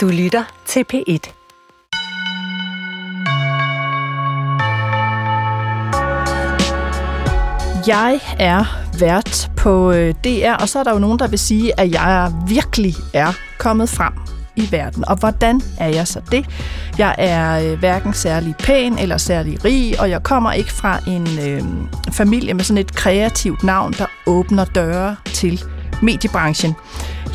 Du lytter til P1. Jeg er vært på øh, DR, og så er der jo nogen, der vil sige, at jeg virkelig er kommet frem i verden. Og hvordan er jeg så det? Jeg er øh, hverken særlig pæn eller særlig rig, og jeg kommer ikke fra en øh, familie med sådan et kreativt navn, der åbner døre til mediebranchen.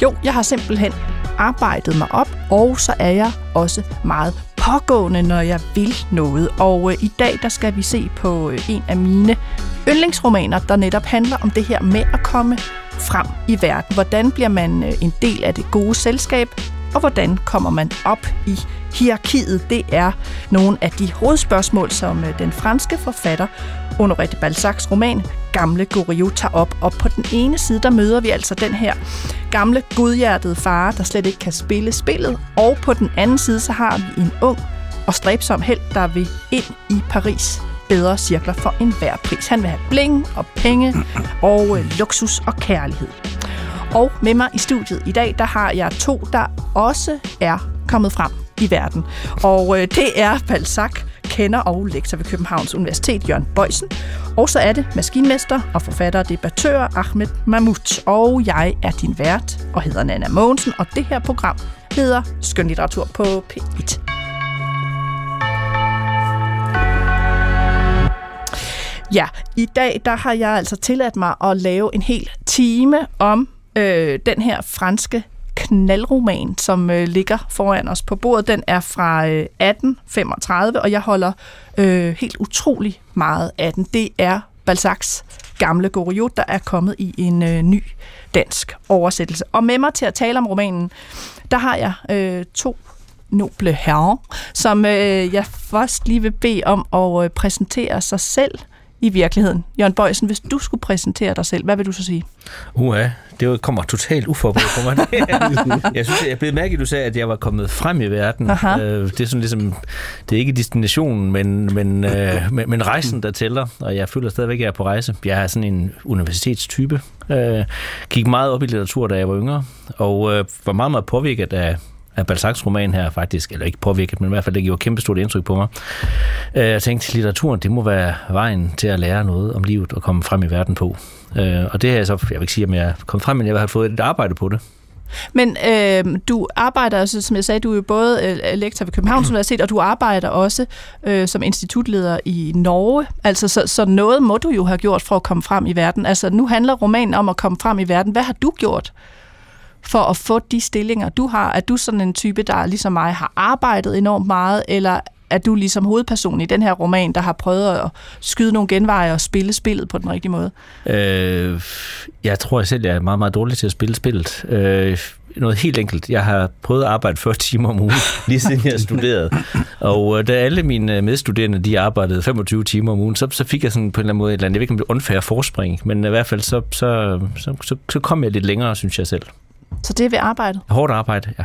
Jo, jeg har simpelthen arbejdet mig op, og så er jeg også meget pågående, når jeg vil noget. Og øh, i dag der skal vi se på øh, en af mine yndlingsromaner, der netop handler om det her med at komme frem i verden. Hvordan bliver man øh, en del af det gode selskab, og hvordan kommer man op i hierarkiet? Det er nogle af de hovedspørgsmål, som øh, den franske forfatter Honoré de Balzacs roman Gamle Goriot tager op. Og på den ene side, der møder vi altså den her gamle, godhjertede far, der slet ikke kan spille spillet. Og på den anden side, så har vi en ung og stræbsom held, der vil ind i Paris bedre cirkler for enhver pris. Han vil have bling og penge og øh, luksus og kærlighed. Og med mig i studiet i dag, der har jeg to, der også er kommet frem i verden. Og øh, det er Balzac, kender og lektor ved Københavns Universitet, Jørgen Bøjsen. Og så er det maskinmester og forfatter og debattør Ahmed Mahmoud. Og jeg er din vært og hedder Nana Mogensen, og det her program hedder Skønlitteratur på P1. Ja, i dag der har jeg altså tilladt mig at lave en hel time om øh, den her franske knaldroman, som øh, ligger foran os på bordet. Den er fra øh, 1835, og jeg holder øh, helt utrolig meget af den. Det er Balzacs gamle Goriot, der er kommet i en øh, ny dansk oversættelse. Og med mig til at tale om romanen, der har jeg øh, to noble herrer, som øh, jeg først lige vil bede om at øh, præsentere sig selv i virkeligheden. Jørgen Bøjsen, hvis du skulle præsentere dig selv, hvad vil du så sige? Uha, det kommer totalt uforberedt for mig. jeg synes, jeg blev mærke, at du sagde, at jeg var kommet frem i verden. Aha. Øh, det er sådan ligesom, det er ikke destinationen, men, men, øh, men, men rejsen, der tæller. Og jeg føler stadigvæk, at jeg er på rejse. Jeg er sådan en universitetstype. Jeg gik meget op i litteratur, da jeg var yngre, og var meget, meget påvirket af af Balzacs roman her faktisk, eller ikke påvirket, men i hvert fald det gjorde kæmpe stort indtryk på mig. Øh, jeg tænkte, litteraturen, det må være vejen til at lære noget om livet og komme frem i verden på. Øh, og det har jeg så, jeg vil ikke sige, om jeg kom frem, men jeg har fået et arbejde på det. Men øh, du arbejder, altså, som jeg sagde, du er jo både øh, lektor ved Københavns Universitet, og du arbejder også øh, som institutleder i Norge. Altså, så, så noget må du jo have gjort for at komme frem i verden. Altså, nu handler romanen om at komme frem i verden. Hvad har du gjort for at få de stillinger, du har? Er du sådan en type, der ligesom mig har arbejdet enormt meget, eller er du ligesom hovedperson i den her roman, der har prøvet at skyde nogle genveje og spille spillet på den rigtige måde? Øh, jeg tror jeg selv, jeg er meget, meget dårlig til at spille spillet. Øh, noget helt enkelt. Jeg har prøvet at arbejde 40 timer om ugen, lige siden jeg studerede. Og øh, da alle mine øh, medstuderende, de arbejdede 25 timer om ugen, så, så fik jeg sådan på en eller anden måde et eller andet, jeg ved ikke om det unfair forspring, men i hvert fald så, så, så, så, så kom jeg lidt længere, synes jeg selv. Så det er ved arbejde? Hårdt arbejde, ja.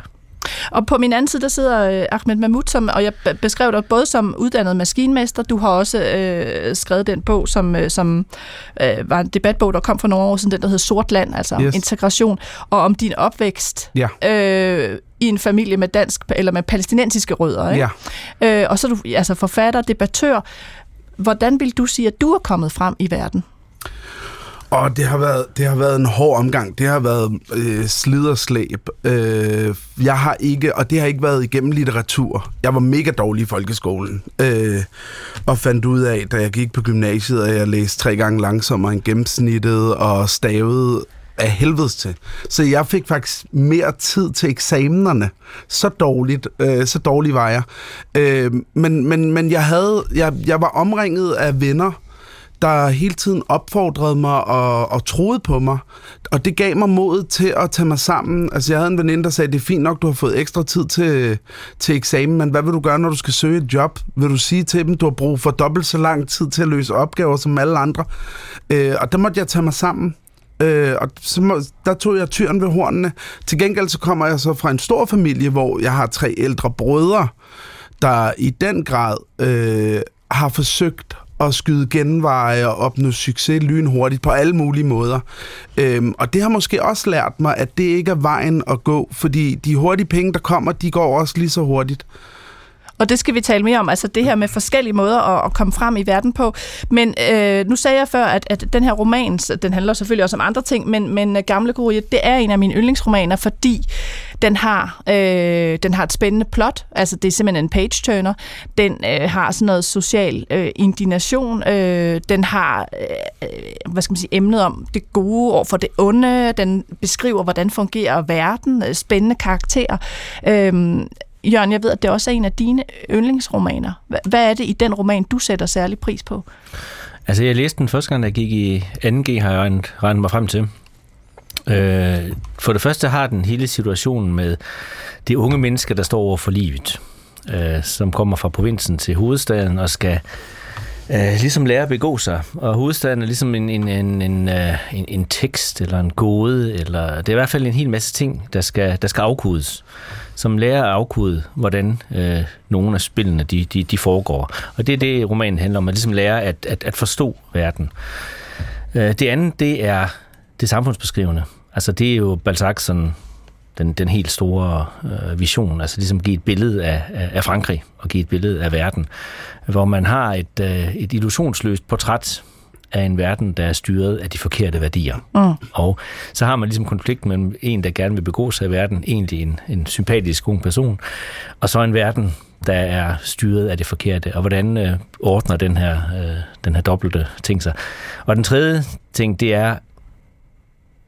Og på min anden side, der sidder øh, Ahmed Mahmoud, som, og jeg beskrev dig både som uddannet maskinmester, du har også øh, skrevet den bog, som, øh, som øh, var en debatbog, der kom for nogle år siden, den der hed Sortland, altså yes. integration, og om din opvækst ja. øh, i en familie med dansk eller med palæstinensiske rødder. Ikke? Ja. Øh, og så er du altså forfatter, debattør. Hvordan vil du sige, at du er kommet frem i verden? Og det har været, det har været en hård omgang. Det har været øh, sliderslæb. Øh, jeg har ikke, og det har ikke været igennem litteratur. Jeg var mega dårlig i folkeskolen. Øh, og fandt ud af, da jeg gik på gymnasiet, at jeg læste tre gange langsommere end gennemsnittet, og stavede af helvedes til. Så jeg fik faktisk mere tid til eksamenerne. Så dårligt, øh, så dårlig var jeg. Øh, men, men, men jeg havde, jeg, jeg var omringet af venner, der hele tiden opfordrede mig og, og troede på mig. Og det gav mig mod til at tage mig sammen. Altså, jeg havde en veninde, der sagde, det er fint nok, du har fået ekstra tid til, til eksamen, men hvad vil du gøre, når du skal søge et job? Vil du sige til dem, du har brug for dobbelt så lang tid til at løse opgaver som alle andre? Øh, og der måtte jeg tage mig sammen. Øh, og så må, der tog jeg tyren ved hornene. Til gengæld så kommer jeg så fra en stor familie, hvor jeg har tre ældre brødre, der i den grad øh, har forsøgt at skyde genveje og opnå succes lynhurtigt på alle mulige måder. Øhm, og det har måske også lært mig, at det ikke er vejen at gå, fordi de hurtige penge, der kommer, de går også lige så hurtigt. Og det skal vi tale mere om, altså det her med forskellige måder at, at komme frem i verden på. Men øh, nu sagde jeg før, at, at den her roman, den handler selvfølgelig også om andre ting, men, men øh, Gamle Guru, det er en af mine yndlingsromaner, fordi den har, øh, den har et spændende plot, altså det er simpelthen en page-turner. Den øh, har sådan noget social øh, indignation. Øh, den har, øh, hvad skal man sige, emnet om det gode over for det onde. Den beskriver, hvordan fungerer verden. Øh, spændende karakterer. Øh, Jørgen, jeg ved, at det også er en af dine yndlingsromaner. Hvad er det i den roman, du sætter særlig pris på? Altså, jeg læste den første gang, jeg gik i 2G, har jeg regnet mig frem til. Øh, for det første har den hele situationen med de unge mennesker, der står over for livet, øh, som kommer fra provinsen til hovedstaden og skal øh, Øh, ligesom lære at begå sig. Og hovedstaden er ligesom en, en, en, en, øh, en, en tekst eller en gåde, eller det er i hvert fald en hel masse ting, der skal, der skal afkodes som lærer at afkode, hvordan øh, nogle af spillene de, de, de foregår. Og det er det, romanen handler om, at ligesom lære at, at, at forstå verden. Øh, det andet, det er det samfundsbeskrivende. Altså det er jo Balzac sådan, den, den helt store øh, vision, altså ligesom give et billede af, af Frankrig og give et billede af verden, hvor man har et, øh, et illusionsløst portræt af en verden, der er styret af de forkerte værdier. Mm. Og så har man ligesom konflikt mellem en, der gerne vil begå sig i verden, egentlig en, en sympatisk ung person, og så en verden, der er styret af det forkerte, og hvordan øh, ordner den her, øh, den her dobbelte ting sig. Og den tredje ting, det er,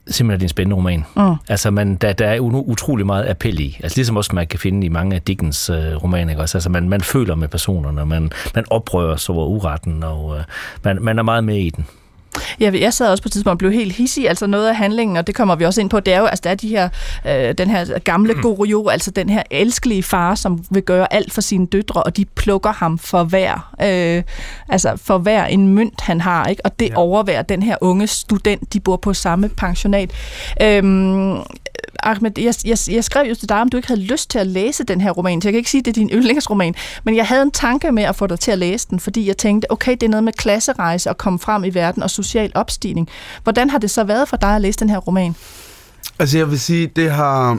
simpelthen en spændende roman. Mm. Altså, man, der, der er utrolig meget appel i. Altså, ligesom også man kan finde i mange af Dickens øh, romaner. Ikke? Også? Altså, man, man føler med personerne, man, man oprører sig over uretten, og øh, man, man er meget med i den. Ja, jeg sad også på et tidspunkt og blev helt hissig, altså noget af handlingen, og det kommer vi også ind på, det er jo, altså der er de her, øh, den her gamle mm. Goryeo, altså den her elskelige far, som vil gøre alt for sine døtre, og de plukker ham for hver, øh, altså for hver en mønt, han har, ikke? og det ja. overværer den her unge student, de bor på samme pensionat. Øh, Ahmed, jeg, jeg, jeg skrev jo til dig, om du ikke havde lyst til at læse den her roman. Så jeg kan ikke sige, at det er din yndlingsroman, men jeg havde en tanke med at få dig til at læse den, fordi jeg tænkte, okay, det er noget med klasserejse og komme frem i verden og social opstigning. Hvordan har det så været for dig at læse den her roman? Altså jeg vil sige, det har...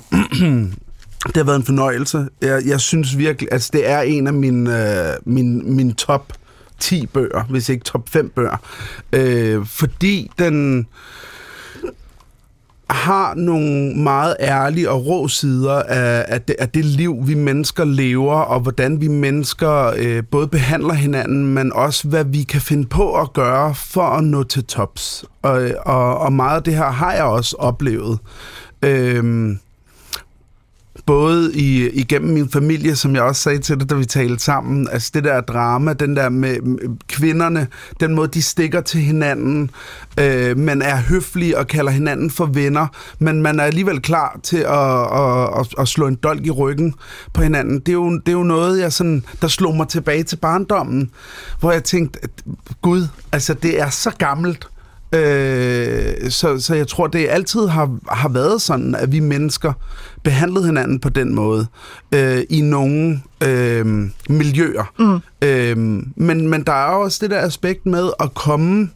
det har været en fornøjelse. Jeg, jeg synes virkelig, altså det er en af mine, øh, min, min top 10 bøger, hvis ikke top 5 bøger. Øh, fordi den har nogle meget ærlige og rå sider af, af, det, af det liv, vi mennesker lever, og hvordan vi mennesker øh, både behandler hinanden, men også hvad vi kan finde på at gøre for at nå til tops. Og, og, og meget af det her har jeg også oplevet. Øh, både i, igennem min familie, som jeg også sagde til dig, da vi talte sammen, altså det der drama, den der med, kvinderne, den måde, de stikker til hinanden, øh, man er høflig og kalder hinanden for venner, men man er alligevel klar til at, at, at, at slå en dolk i ryggen på hinanden. Det er jo, det er jo noget, jeg sådan, der slog mig tilbage til barndommen, hvor jeg tænkte, at, gud, altså det er så gammelt, Øh, så, så jeg tror, det altid har, har været sådan, at vi mennesker behandlede hinanden på den måde øh, i nogle øh, miljøer. Mm. Øh, men, men der er også det der aspekt med at komme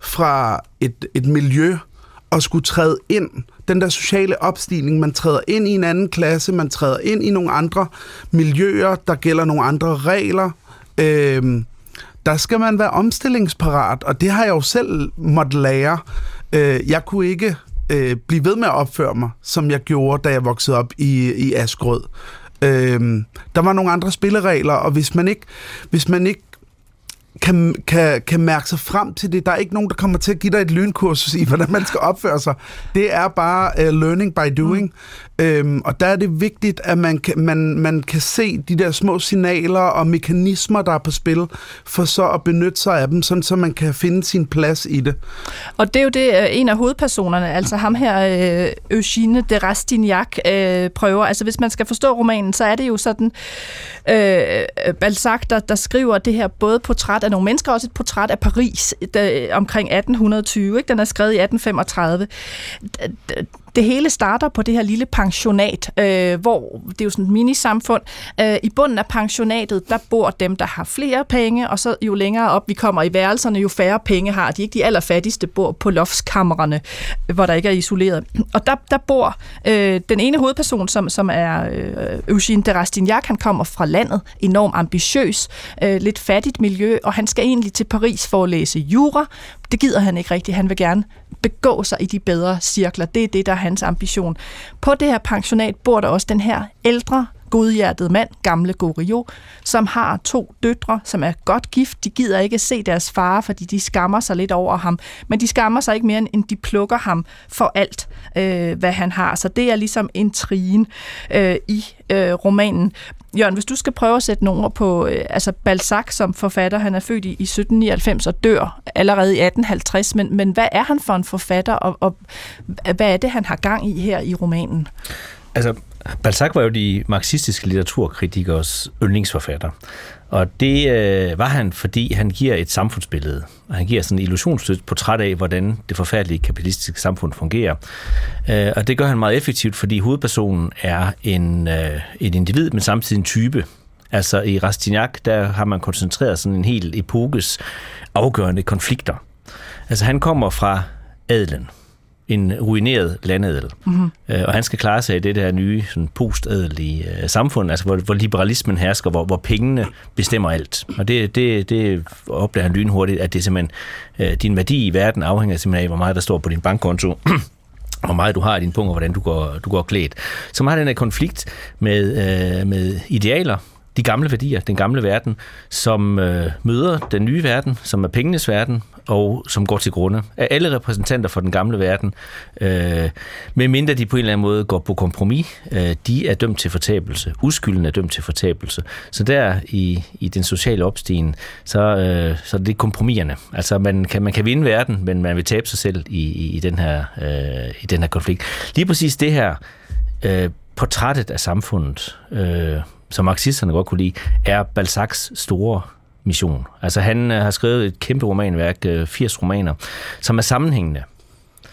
fra et, et miljø og skulle træde ind. Den der sociale opstigning, man træder ind i en anden klasse, man træder ind i nogle andre miljøer, der gælder nogle andre regler. Øh, der skal man være omstillingsparat, og det har jeg jo selv måtte lære. Øh, jeg kunne ikke øh, blive ved med at opføre mig, som jeg gjorde, da jeg voksede op i, i Asgrød. Øh, der var nogle andre spilleregler, og hvis man ikke, hvis man ikke kan, kan, kan mærke sig frem til det. Der er ikke nogen, der kommer til at give dig et lynkursus i, hvordan man skal opføre sig. Det er bare uh, learning by doing. Mm. Øhm, og der er det vigtigt, at man kan, man, man kan se de der små signaler og mekanismer, der er på spil, for så at benytte sig af dem, sådan så man kan finde sin plads i det. Og det er jo det, øh, en af hovedpersonerne, altså ham her, øh, Eugene de Rastignac, øh, prøver. Altså hvis man skal forstå romanen, så er det jo sådan, øh, Balzac, der, der skriver det her både portræt af nogle mennesker, også et portræt af Paris der, omkring 1820. Ikke? Den er skrevet i 1835 det hele starter på det her lille pensionat, øh, hvor det er jo sådan et minisamfund. Øh, I bunden af pensionatet, der bor dem, der har flere penge, og så jo længere op vi kommer i værelserne, jo færre penge har de. Ikke de allerfattigste bor på loftskammererne, hvor der ikke er isoleret. Og der, der bor øh, den ene hovedperson, som, som er øh, Eugene de Rastignac, han kommer fra landet, enormt ambitiøs, øh, lidt fattigt miljø, og han skal egentlig til Paris for at læse jura. Det gider han ikke rigtigt. Han vil gerne begå sig i de bedre cirkler. Det er det, der er hans ambition. På det her pensionat bor der også den her ældre godhjertet mand, gamle Goriot, som har to døtre, som er godt gift. De gider ikke se deres far, fordi de skammer sig lidt over ham. Men de skammer sig ikke mere, end de plukker ham for alt, øh, hvad han har. Så det er ligesom intrigen øh, i øh, romanen. Jørgen, hvis du skal prøve at sætte nogle ord på, øh, altså Balzac som forfatter, han er født i, i 1799 og dør allerede i 1850, men, men hvad er han for en forfatter, og, og hvad er det, han har gang i her i romanen? Altså, Balzac var jo de marxistiske litteraturkritikers yndlingsforfatter. Og det øh, var han, fordi han giver et samfundsbillede. Og han giver sådan en illusionsstødt portræt af, hvordan det forfærdelige kapitalistiske samfund fungerer. Øh, og det gør han meget effektivt, fordi hovedpersonen er en, øh, et individ, men samtidig en type. Altså i Rastignac, der har man koncentreret sådan en hel epokes afgørende konflikter. Altså han kommer fra adelen en ruineret landadel. Mm-hmm. og han skal klare sig i det der nye sådan postadelige øh, samfund, altså hvor, hvor liberalismen hersker, hvor, hvor pengene bestemmer alt. Og det, det, det opdager han lynhurtigt, at det simpelthen, øh, din værdi i verden afhænger simpelthen af, hvor meget der står på din bankkonto, hvor meget du har i dine punkt, og hvordan du går, du går klædt. Så man har den her konflikt med, øh, med idealer, de gamle værdier, den gamle verden, som øh, møder den nye verden, som er pengenes verden, og som går til grunde. Er alle repræsentanter for den gamle verden, øh, medmindre de på en eller anden måde går på kompromis, øh, de er dømt til fortabelse. Uskylden er dømt til fortabelse. Så der i, i den sociale opstigen, så, øh, så er det kompromiserne. Altså man kan, man kan vinde verden, men man vil tabe sig selv i, i, i, den, her, øh, i den her konflikt. Lige præcis det her øh, portrættet af samfundet, øh, som marxisterne godt kunne lide, er Balzacs store mission. Altså han øh, har skrevet et kæmpe romanværk, øh, 80 romaner, som er sammenhængende.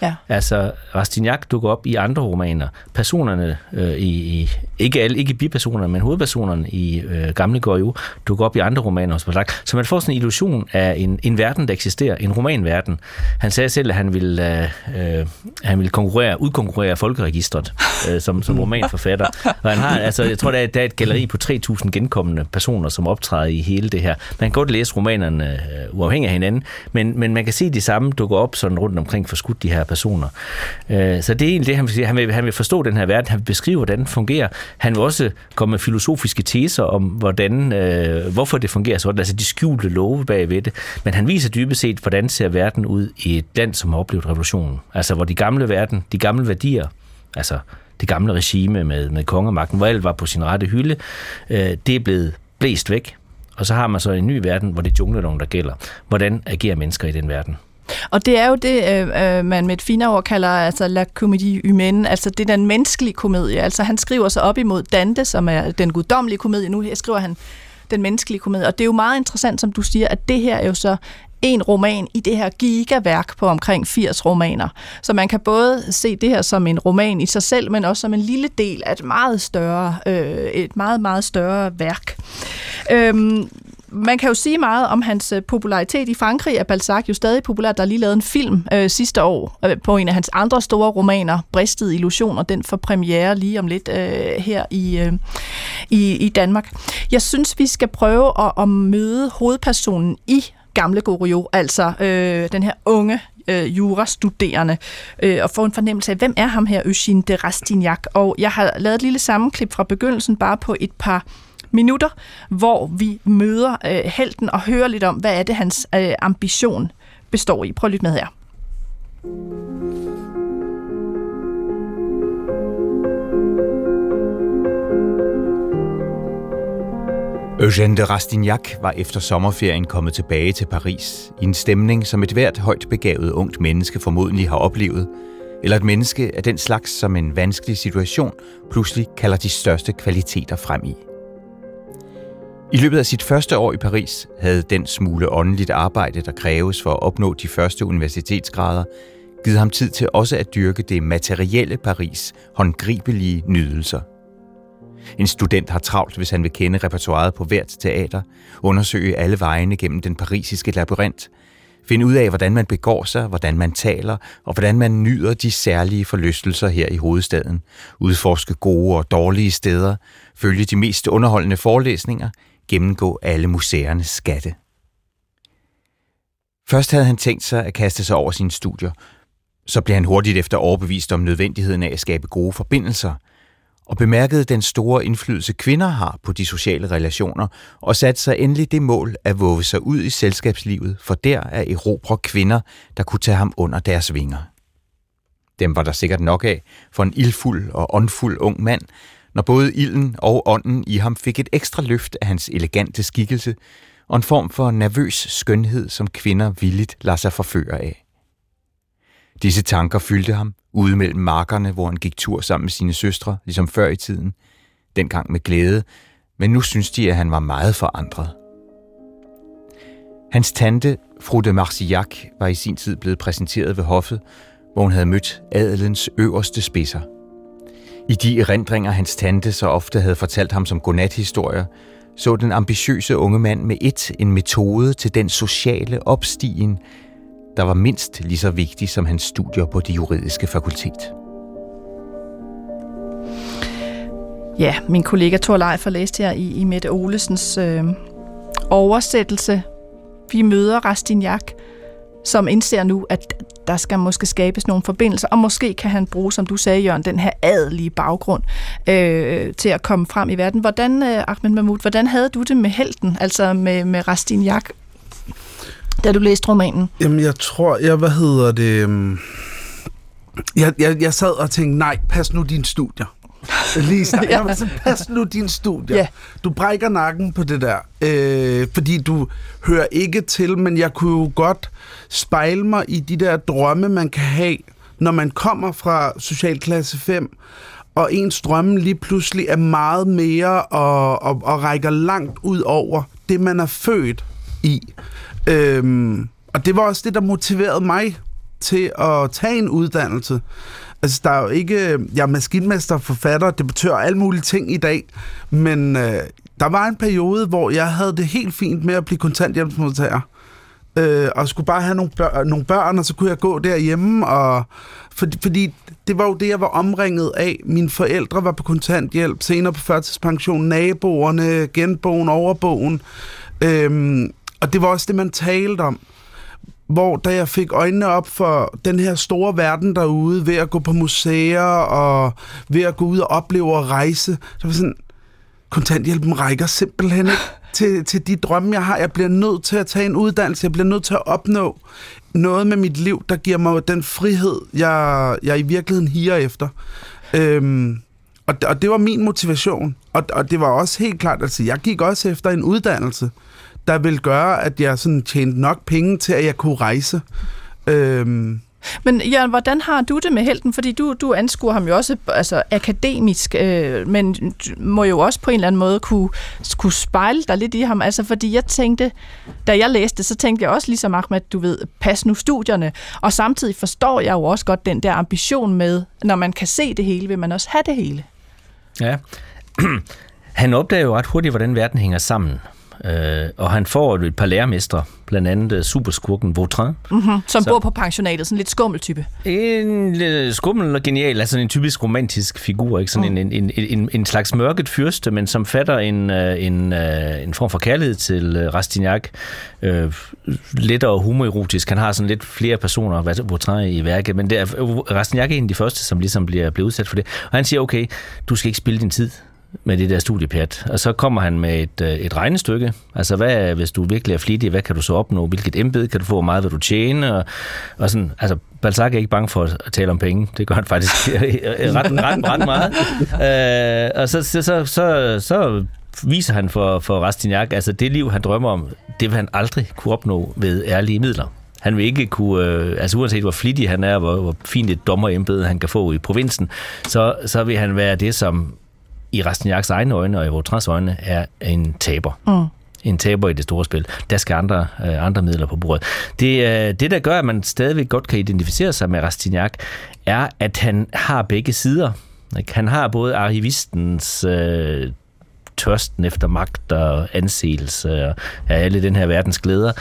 Ja. Altså, Rastignac dukker op i andre romaner. Personerne øh, i, i, ikke alle, ikke bipersonerne, men hovedpersonerne i øh, Gamle Goyo dukker op i andre romaner hos Balzac. Så man får sådan en illusion af en, en verden, der eksisterer, en romanverden. Han sagde selv, at han ville, øh, øh, han ville konkurrere, udkonkurrere folkeregistret øh, som, som romanforfatter. Og han har, altså, jeg tror, der er, der er et galleri på 3.000 genkommende personer, som optræder i hele det her. Man kan godt læse romanerne øh, uafhængigt af hinanden, men, men man kan se de samme dukke op sådan rundt omkring forskudt de her personer. Øh, så det er egentlig det, han vil sige. Han vil, han vil forstå den her verden, han vil beskrive, hvordan den fungerer. Han vil også komme med filosofiske teser om, hvordan, øh, hvorfor det fungerer sådan, altså de skjulte love bagved det. Men han viser dybest set, hvordan ser verden ud i et land, som har oplevet revolutionen. Altså hvor de gamle verden, de gamle værdier, altså det gamle regime med, med kongemagten, hvor alt var på sin rette hylde, øh, det er blevet blæst væk. Og så har man så en ny verden, hvor det er jungleloven, der gælder. Hvordan agerer mennesker i den verden? Og det er jo det, øh, øh, man med et finere ord kalder altså la comédie humaine, altså det er den menneskelige komedie. Altså han skriver sig op imod Dante, som er den guddommelige komedie. Nu her skriver han den menneskelige komedie. Og det er jo meget interessant, som du siger, at det her er jo så en roman i det her gigaværk på omkring 80 romaner. Så man kan både se det her som en roman i sig selv, men også som en lille del af et meget større, øh, et meget, meget større værk. Øhm, man kan jo sige meget om hans øh, popularitet i Frankrig, er Balzac jo stadig populær. Der er lige lavet en film øh, sidste år øh, på en af hans andre store romaner, Bristet Illusion, og den får premiere lige om lidt øh, her i, øh, i, i Danmark. Jeg synes, vi skal prøve at, at møde hovedpersonen i Gamle Goriot, altså øh, den her unge øh, jurastuderende, øh, og få en fornemmelse af, hvem er ham her, Eugène de Rastignac. Og jeg har lavet et lille sammenklip fra begyndelsen, bare på et par minutter, hvor vi møder øh, helten og hører lidt om, hvad er det, hans øh, ambition består i. Prøv at lytte med her. Eugène de Rastignac var efter sommerferien kommet tilbage til Paris i en stemning, som et hvert højt begavet ungt menneske formodentlig har oplevet, eller et menneske af den slags, som en vanskelig situation pludselig kalder de største kvaliteter frem i. I løbet af sit første år i Paris havde den smule åndeligt arbejde, der kræves for at opnå de første universitetsgrader, givet ham tid til også at dyrke det materielle Paris håndgribelige nydelser. En student har travlt, hvis han vil kende repertoiret på hvert teater, undersøge alle vejene gennem den parisiske labyrint, finde ud af, hvordan man begår sig, hvordan man taler, og hvordan man nyder de særlige forlystelser her i hovedstaden, udforske gode og dårlige steder, følge de mest underholdende forelæsninger, gennemgå alle museernes skatte. Først havde han tænkt sig at kaste sig over sine studier. Så blev han hurtigt efter overbevist om nødvendigheden af at skabe gode forbindelser, og bemærkede den store indflydelse kvinder har på de sociale relationer, og satte sig endelig det mål at våge sig ud i selskabslivet, for der er erobre kvinder, der kunne tage ham under deres vinger. Dem var der sikkert nok af for en ildfuld og åndfuld ung mand, når både ilden og ånden i ham fik et ekstra løft af hans elegante skikkelse, og en form for nervøs skønhed, som kvinder villigt lader sig forføre af. Disse tanker fyldte ham, ude mellem markerne, hvor han gik tur sammen med sine søstre, ligesom før i tiden, dengang med glæde, men nu synes de, at han var meget forandret. Hans tante, fru de Marcillac, var i sin tid blevet præsenteret ved hoffet, hvor hun havde mødt adelens øverste spidser. I de erindringer, hans tante så ofte havde fortalt ham som godnathistorier, så den ambitiøse unge mand med et en metode til den sociale opstigen, der var mindst lige så vigtig som hans studier på det juridiske fakultet. Ja, min kollega Thor Leif har læst her i, i Mette Olesens øh, oversættelse. Vi møder Rastignac, som indser nu, at der skal måske skabes nogle forbindelser, og måske kan han bruge, som du sagde, Jørgen, den her adelige baggrund øh, til at komme frem i verden. Hvordan, øh, Ahmed Mahmoud, hvordan havde du det med helten, altså med, med Rastignac, da du læste romanen? Jamen, jeg tror, jeg, hvad hedder det... Øhm, jeg, jeg, jeg sad og tænkte, nej, pas nu din studier. Lige snart. ja. Jeg pas nu din studier. Ja. Du brækker nakken på det der. Øh, fordi du hører ikke til, men jeg kunne jo godt spejle mig i de der drømme, man kan have, når man kommer fra socialklasse 5, og ens drømme lige pludselig er meget mere og, og, og rækker langt ud over det, man er født i. Øhm, og det var også det, der motiverede mig til at tage en uddannelse. Altså, der er jo ikke... Øh, jeg er maskinmester, forfatter, debattør og alle mulige ting i dag, men øh, der var en periode, hvor jeg havde det helt fint med at blive kontanthjælpsmodtager. Øh, og skulle bare have nogle, bør- nogle børn, og så kunne jeg gå derhjemme, og for, fordi det var jo det, jeg var omringet af. Mine forældre var på kontanthjælp, senere på førtidspension, naboerne, genboen, overboen. Øh, og det var også det, man talte om. Hvor da jeg fik øjnene op for den her store verden derude, ved at gå på museer og ved at gå ud og opleve og rejse, så var sådan, kontanthjælpen rækker simpelthen ikke til, til de drømme, jeg har. Jeg bliver nødt til at tage en uddannelse. Jeg bliver nødt til at opnå noget med mit liv, der giver mig den frihed, jeg, jeg i virkeligheden higer efter. Øhm, og, og det var min motivation. Og, og det var også helt klart, altså jeg gik også efter en uddannelse der vil gøre, at jeg sådan tjente nok penge til, at jeg kunne rejse. Øhm. Men Jørgen, hvordan har du det med helten? Fordi du, du anskuer ham jo også altså, akademisk, øh, men må jo også på en eller anden måde kunne, kunne spejle dig lidt i ham. Altså, fordi jeg tænkte, da jeg læste så tænkte jeg også ligesom Ahmed, du ved, pas nu studierne. Og samtidig forstår jeg jo også godt den der ambition med, når man kan se det hele, vil man også have det hele. Ja. Han opdager jo ret hurtigt, hvordan verden hænger sammen. Øh, og han får et par lærermestre, blandt andet uh, superskurken Vautrin. Mm-hmm, som så, bor på pensionatet, sådan en lidt skummel type. En uh, skummel og genial, altså en typisk romantisk figur, ikke? Sådan mm. en, en, en, en slags mørket fyrste, men som fatter en, uh, en, en form for kærlighed til Rastignac. Uh, lettere humorerotisk. Han har sådan lidt flere personer, Vautrin i værket, men det er, Rastignac er en af de første, som ligesom bliver, bliver udsat for det. Og han siger, okay, du skal ikke spille din tid med det der studiepjat. Og så kommer han med et, øh, et regnestykke. Altså, hvad, hvis du virkelig er flittig, hvad kan du så opnå? Hvilket embede kan du få? Hvor meget vil du tjene? Og, og sådan, altså, Balzac er ikke bange for at tale om penge. Det gør han faktisk ret, ret, ret meget. Øh, og så, så, så, så, så viser han for, for Rastignac, altså det liv, han drømmer om, det vil han aldrig kunne opnå ved ærlige midler. Han vil ikke kunne, øh, altså uanset hvor flittig han er, hvor, hvor fint et dommerembede han kan få i provinsen, så, så vil han være det, som i Rastignacs egne øjne og i Vautrins øjne er en taber. Mm. en taber i det store spil. Der skal andre, øh, andre midler på bordet. Det, øh, det, der gør, at man stadigvæk godt kan identificere sig med Rastignac, er, at han har begge sider. Ikke? Han har både archivistens øh, tørsten efter magt og anseelse af alle den her verdens glæder,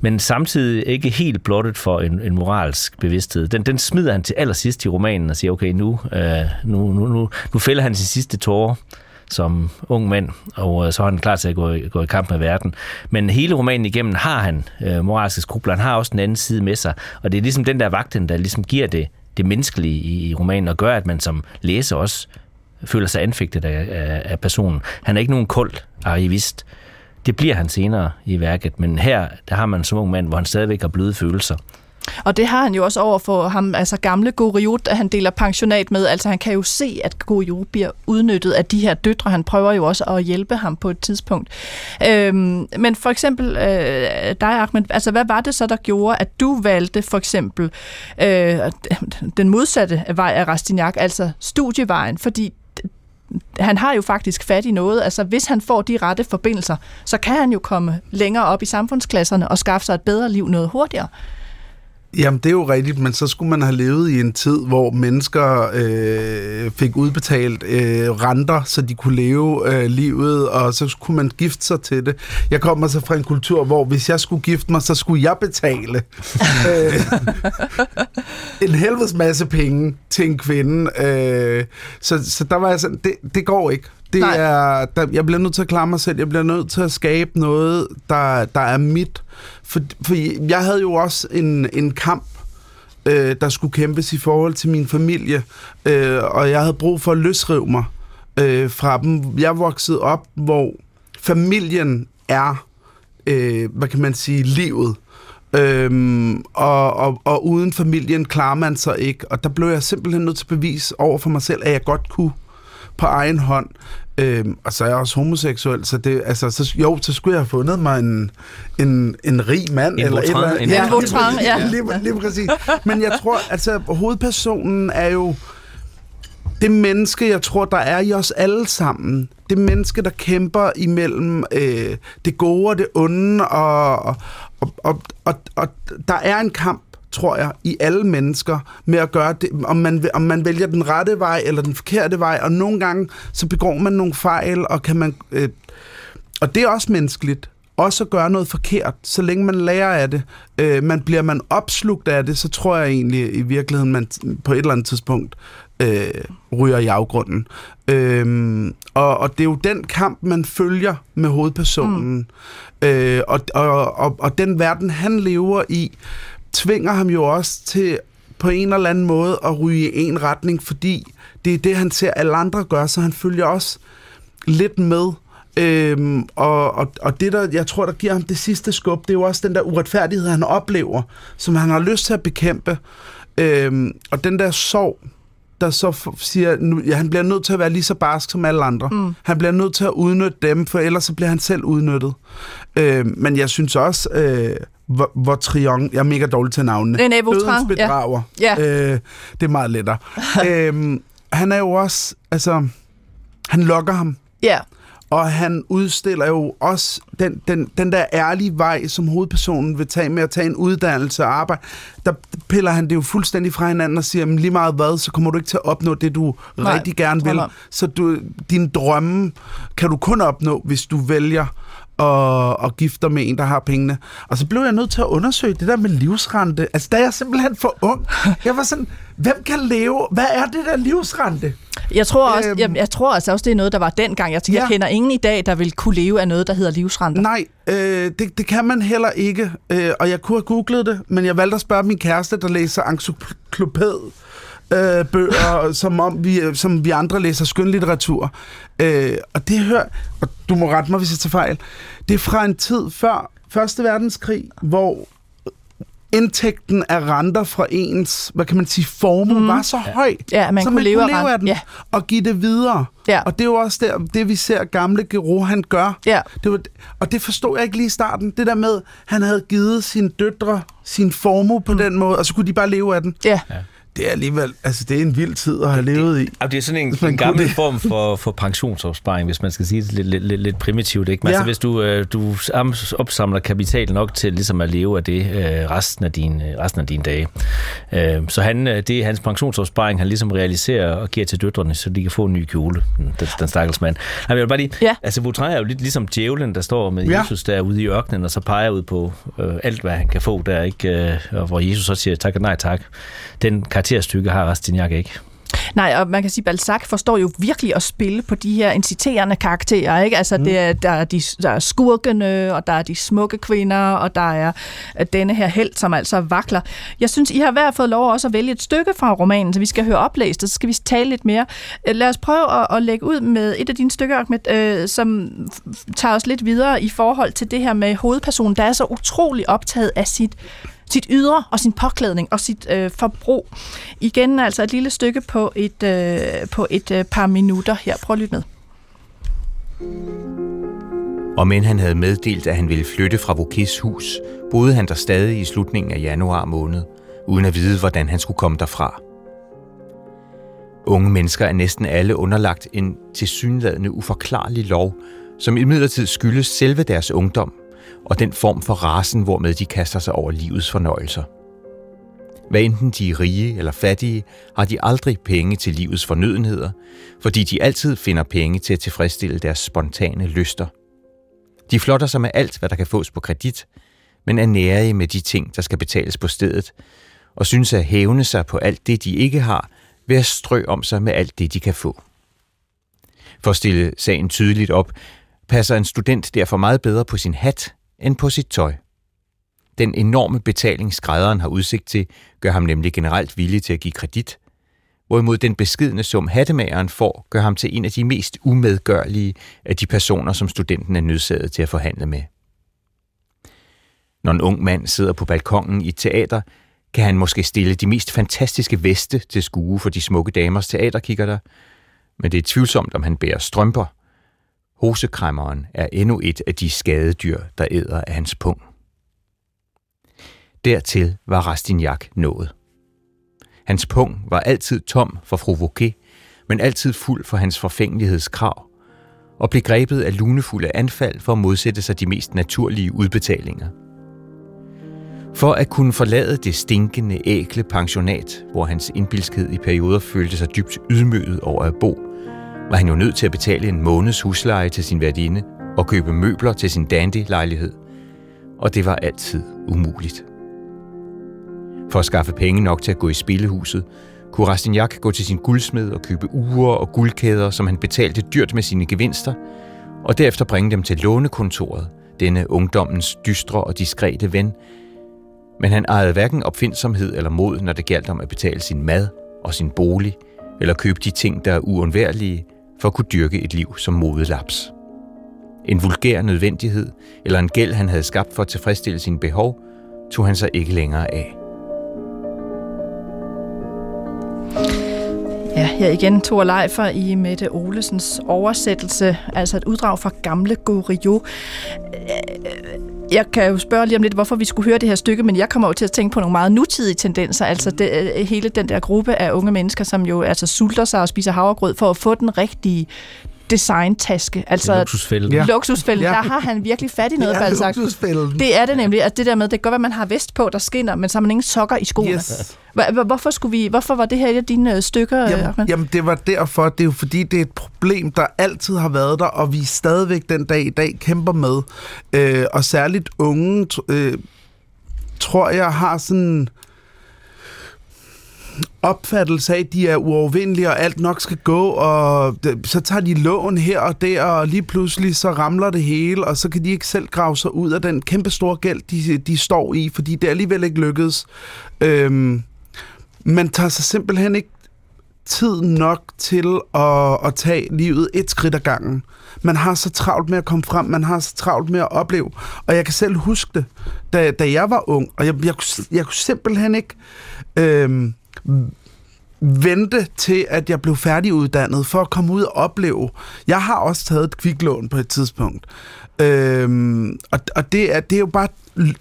men samtidig ikke helt blottet for en, en moralsk bevidsthed. Den, den smider han til allersidst i romanen og siger, okay, nu, øh, nu, nu, nu, nu fælder han sin sidste tårer som ung mand, og øh, så er han klar til at gå, gå i kamp med verden. Men hele romanen igennem har han øh, moralske skrubler. Han har også den anden side med sig, og det er ligesom den der vagten, der ligesom giver det, det menneskelige i, i romanen, og gør, at man som læser også føler sig anfægtet af, af, af personen. Han er ikke nogen kold arrivist. Det bliver han senere i værket, men her der har man som ung mand, hvor han stadigvæk har bløde følelser. Og det har han jo også over for ham, altså gamle Goriot, at han deler pensionat med. Altså han kan jo se, at Goriot bliver udnyttet af de her døtre. Han prøver jo også at hjælpe ham på et tidspunkt. Øhm, men for eksempel øh, dig, Ahmed, altså hvad var det så, der gjorde, at du valgte for eksempel øh, den modsatte vej af Rastignac, altså studievejen? Fordi han har jo faktisk fat i noget. Altså, hvis han får de rette forbindelser, så kan han jo komme længere op i samfundsklasserne og skaffe sig et bedre liv noget hurtigere. Jamen, det er jo rigtigt, men så skulle man have levet i en tid, hvor mennesker øh, fik udbetalt øh, renter, så de kunne leve øh, livet, og så kunne man gifte sig til det. Jeg kommer så fra en kultur, hvor hvis jeg skulle gifte mig, så skulle jeg betale øh, en helvedes masse penge til en kvinde. Øh, så, så der var jeg sådan, det, det går ikke. Det er, der, jeg bliver nødt til at klare mig selv. Jeg bliver nødt til at skabe noget, der, der er mit. For, for jeg havde jo også en, en kamp, øh, der skulle kæmpes i forhold til min familie, øh, og jeg havde brug for at løsrive mig øh, fra dem. Jeg voksede op, hvor familien er, øh, hvad kan man sige, livet. Øhm, og, og, og uden familien klarer man sig ikke. Og der blev jeg simpelthen nødt til at bevise over for mig selv, at jeg godt kunne på egen hånd. Øhm, og så er jeg også homoseksuel, så det, altså, så, jo, så skulle jeg have fundet mig en, en, en rig mand. En eller et eller en ja, lige, ja. Lige, lige, lige præcis. Men jeg tror, altså, hovedpersonen er jo det menneske, jeg tror, der er i os alle sammen. Det menneske, der kæmper imellem øh, det gode og det onde, og, og, og, og, og, og der er en kamp tror jeg, i alle mennesker med at gøre det, om man, om man vælger den rette vej eller den forkerte vej, og nogle gange så begår man nogle fejl, og kan man... Øh, og det er også menneskeligt, også at gøre noget forkert, så længe man lærer af det. Øh, man bliver man opslugt af det, så tror jeg egentlig i virkeligheden, man på et eller andet tidspunkt øh, ryger i afgrunden. Øh, og, og det er jo den kamp, man følger med hovedpersonen. Mm. Øh, og, og, og, og den verden, han lever i, tvinger ham jo også til på en eller anden måde at ryge i en retning, fordi det er det, han ser alle andre gøre, så han følger også lidt med. Øhm, og, og, og det, der jeg tror, der giver ham det sidste skub, det er jo også den der uretfærdighed, han oplever, som han har lyst til at bekæmpe. Øhm, og den der sorg, der så siger, nu, ja, han bliver nødt til at være lige så barsk som alle andre. Mm. Han bliver nødt til at udnytte dem, for ellers så bliver han selv udnyttet. Øhm, men jeg synes også, øh, hvor Trion, jeg er mega dårlig til navnene. Vautrin, bedrager. Ja. Øh, det er meget lettere. øhm, han er jo også, altså, han lokker ham. Ja. Og han udstiller jo også den, den, den der ærlige vej, som hovedpersonen vil tage med at tage en uddannelse og arbejde. Der piller han det jo fuldstændig fra hinanden og siger, lige meget hvad, så kommer du ikke til at opnå det, du Nej, rigtig gerne vil. Så du, din drømme kan du kun opnå, hvis du vælger og, og gifter med en, der har pengene. Og så blev jeg nødt til at undersøge det der med livsrente. Altså, der er jeg simpelthen for ung. Jeg var sådan, hvem kan leve? Hvad er det der livsrente? Jeg tror også, øhm, jeg, jeg tror altså også, det er noget, der var dengang. Jeg, ja. jeg kender ingen i dag, der vil kunne leve af noget, der hedder livsrente. Nej, øh, det, det kan man heller ikke. Øh, og jeg kunne have googlet det, men jeg valgte at spørge min kæreste, der læser encyklopæd øh, bøger, som om vi, som vi andre læser skønlitteratur. Øh, og det hører, og du må rette mig, hvis jeg tager fejl, det er fra en tid før Første Verdenskrig, hvor indtægten af renter fra ens, hvad kan man sige, formue mm. var så høj, ja, man så kunne man leve, kunne leve af den ja. og give det videre. Ja. Og det er jo også der, det, vi ser gamle Gero, han gør. Ja. Det var, og det forstod jeg ikke lige i starten. Det der med, han havde givet sine døtre sin formue på mm. den måde, og så kunne de bare leve af den. Ja. Det er alligevel, altså det er en vild tid at have levet i. Det, det er sådan en, en gammel det. form for, for pensionsopsparing, hvis man skal sige det lidt, lidt, lidt, lidt primitivt. Ikke? Men ja. altså, hvis du, øh, du opsamler kapital nok til ligesom at leve af det øh, resten, af din, øh, resten af dine dage. Så han, det er hans pensionsopsparing, han ligesom realiserer og giver til døtrene, så de kan få en ny kjole, den, den stakkels mand. Jeg vil bare lige, ja. altså Vautrin er jo lidt ligesom djævlen, der står med ja. Jesus derude i ørkenen, og så peger ud på øh, alt, hvad han kan få der, ikke? Og hvor Jesus så siger tak og nej tak. Den karakterstykke har Rastignac ikke. Nej, og man kan sige, at Balzac forstår jo virkelig at spille på de her inciterende karakterer. Ikke? Altså, mm. det er, der, er de, der er skurkene, og der er de smukke kvinder, og der er denne her held, som altså vakler. Jeg synes, I har hver fået lov også at vælge et stykke fra romanen, så vi skal høre oplæst, og så skal vi tale lidt mere. Øh, lad os prøve at, at lægge ud med et af dine stykker, Ahmed, øh, som tager os lidt videre i forhold til det her med hovedpersonen, der er så utrolig optaget af sit sit ydre og sin påklædning og sit øh, forbrug. Igen altså et lille stykke på et, øh, på et øh, par minutter her. Prøv at lytte med. Og men han havde meddelt, at han ville flytte fra Vokis hus, boede han der stadig i slutningen af januar måned, uden at vide, hvordan han skulle komme derfra. Unge mennesker er næsten alle underlagt en tilsyneladende uforklarlig lov, som imidlertid skyldes selve deres ungdom, og den form for rasen, hvormed de kaster sig over livets fornøjelser. Hvad enten de er rige eller fattige, har de aldrig penge til livets fornødenheder, fordi de altid finder penge til at tilfredsstille deres spontane lyster. De flotter sig med alt, hvad der kan fås på kredit, men er nære med de ting, der skal betales på stedet, og synes at hævne sig på alt det, de ikke har, ved at strø om sig med alt det, de kan få. For at stille sagen tydeligt op, passer en student derfor meget bedre på sin hat, end på sit tøj. Den enorme betaling, skrædderen har udsigt til, gør ham nemlig generelt villig til at give kredit, hvorimod den beskidende sum hattemageren får, gør ham til en af de mest umedgørlige af de personer, som studenten er nødsaget til at forhandle med. Når en ung mand sidder på balkongen i et teater, kan han måske stille de mest fantastiske veste til skue for de smukke damers teaterkikkerter, men det er tvivlsomt, om han bærer strømper – Hosekræmmeren er endnu et af de skadedyr, der æder af hans pung. Dertil var Rastignac nået. Hans pung var altid tom for fru Vauquet, men altid fuld for hans forfængelighedskrav, og blev grebet af lunefulde anfald for at modsætte sig de mest naturlige udbetalinger. For at kunne forlade det stinkende, ækle pensionat, hvor hans indbilskhed i perioder følte sig dybt ydmyget over at bo, var han jo nødt til at betale en måneds husleje til sin værdinde og købe møbler til sin dandy-lejlighed. Og det var altid umuligt. For at skaffe penge nok til at gå i spillehuset, kunne Rastignac gå til sin guldsmed og købe uger og guldkæder, som han betalte dyrt med sine gevinster, og derefter bringe dem til lånekontoret, denne ungdommens dystre og diskrete ven. Men han ejede hverken opfindsomhed eller mod, når det galt om at betale sin mad og sin bolig, eller købe de ting, der er uundværlige, for at kunne dyrke et liv som modelaps. En vulgær nødvendighed eller en gæld, han havde skabt for at tilfredsstille sine behov, tog han sig ikke længere af. Ja, her igen Thor Leifer i Mette Olesens oversættelse, altså et uddrag fra Gamle Goriot. Jeg kan jo spørge lige om lidt, hvorfor vi skulle høre det her stykke, men jeg kommer jo til at tænke på nogle meget nutidige tendenser, altså det, øh, hele den der gruppe af unge mennesker, som jo altså sulter sig og spiser havregrød for at få den rigtige designtaske. Altså luksusfælden. Ja. Luksusfælden, ja. der har han virkelig fat i noget, det er Balzac. Luksusfælden. Det er det nemlig. Altså det der med, det kan godt være, man har vest på, der skinner, men så har man ingen sokker i skoene. Yes. Hvorfor, skulle vi, hvorfor var det her et af dine øh, stykker? Jamen, jamen, det var derfor. Det er jo fordi, det er et problem, der altid har været der, og vi stadigvæk den dag i dag kæmper med. Øh, og særligt unge, øh, tror jeg, har sådan opfattelse af, at de er uovervindelige, og alt nok skal gå, og så tager de lån her og der, og lige pludselig så ramler det hele, og så kan de ikke selv grave sig ud af den kæmpe store gæld, de, de står i, fordi det alligevel ikke lykkedes. Øhm, man tager sig simpelthen ikke tid nok til at, at tage livet et skridt ad gangen. Man har så travlt med at komme frem, man har så travlt med at opleve. Og jeg kan selv huske det, da, da jeg var ung, og jeg, jeg, jeg, jeg kunne simpelthen ikke... Øhm, vente til, at jeg blev færdiguddannet, for at komme ud og opleve. Jeg har også taget et kviklån på et tidspunkt. Øhm, og og det, er, det er jo bare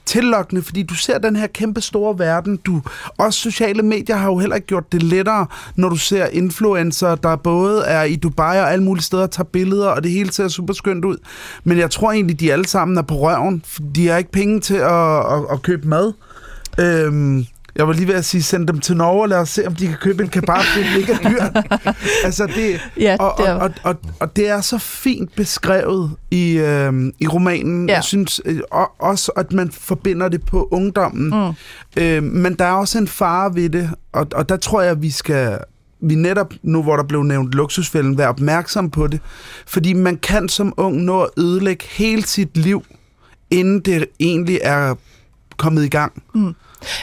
tillokkende, fordi du ser den her kæmpe store verden. Du, også sociale medier har jo heller ikke gjort det lettere, når du ser influencer, der både er i Dubai og alle mulige steder og tager billeder, og det hele ser super skønt ud. Men jeg tror egentlig, de alle sammen er på røven. De har ikke penge til at, at, at købe mad. Øhm, jeg var lige ved at sige, send dem til Norge og lad os se, om de kan købe en kebab. Det er mega dyrt. altså det, ja, og, og, og, og, og det er så fint beskrevet i, øh, i romanen. Ja. Jeg synes øh, også, at man forbinder det på ungdommen. Mm. Øh, men der er også en fare ved det, og, og der tror jeg, at vi skal vi netop, nu hvor der blev nævnt luksusfælden, være opmærksom på det. Fordi man kan som ung nå at ødelægge hele sit liv, inden det egentlig er kommet i gang. Mm.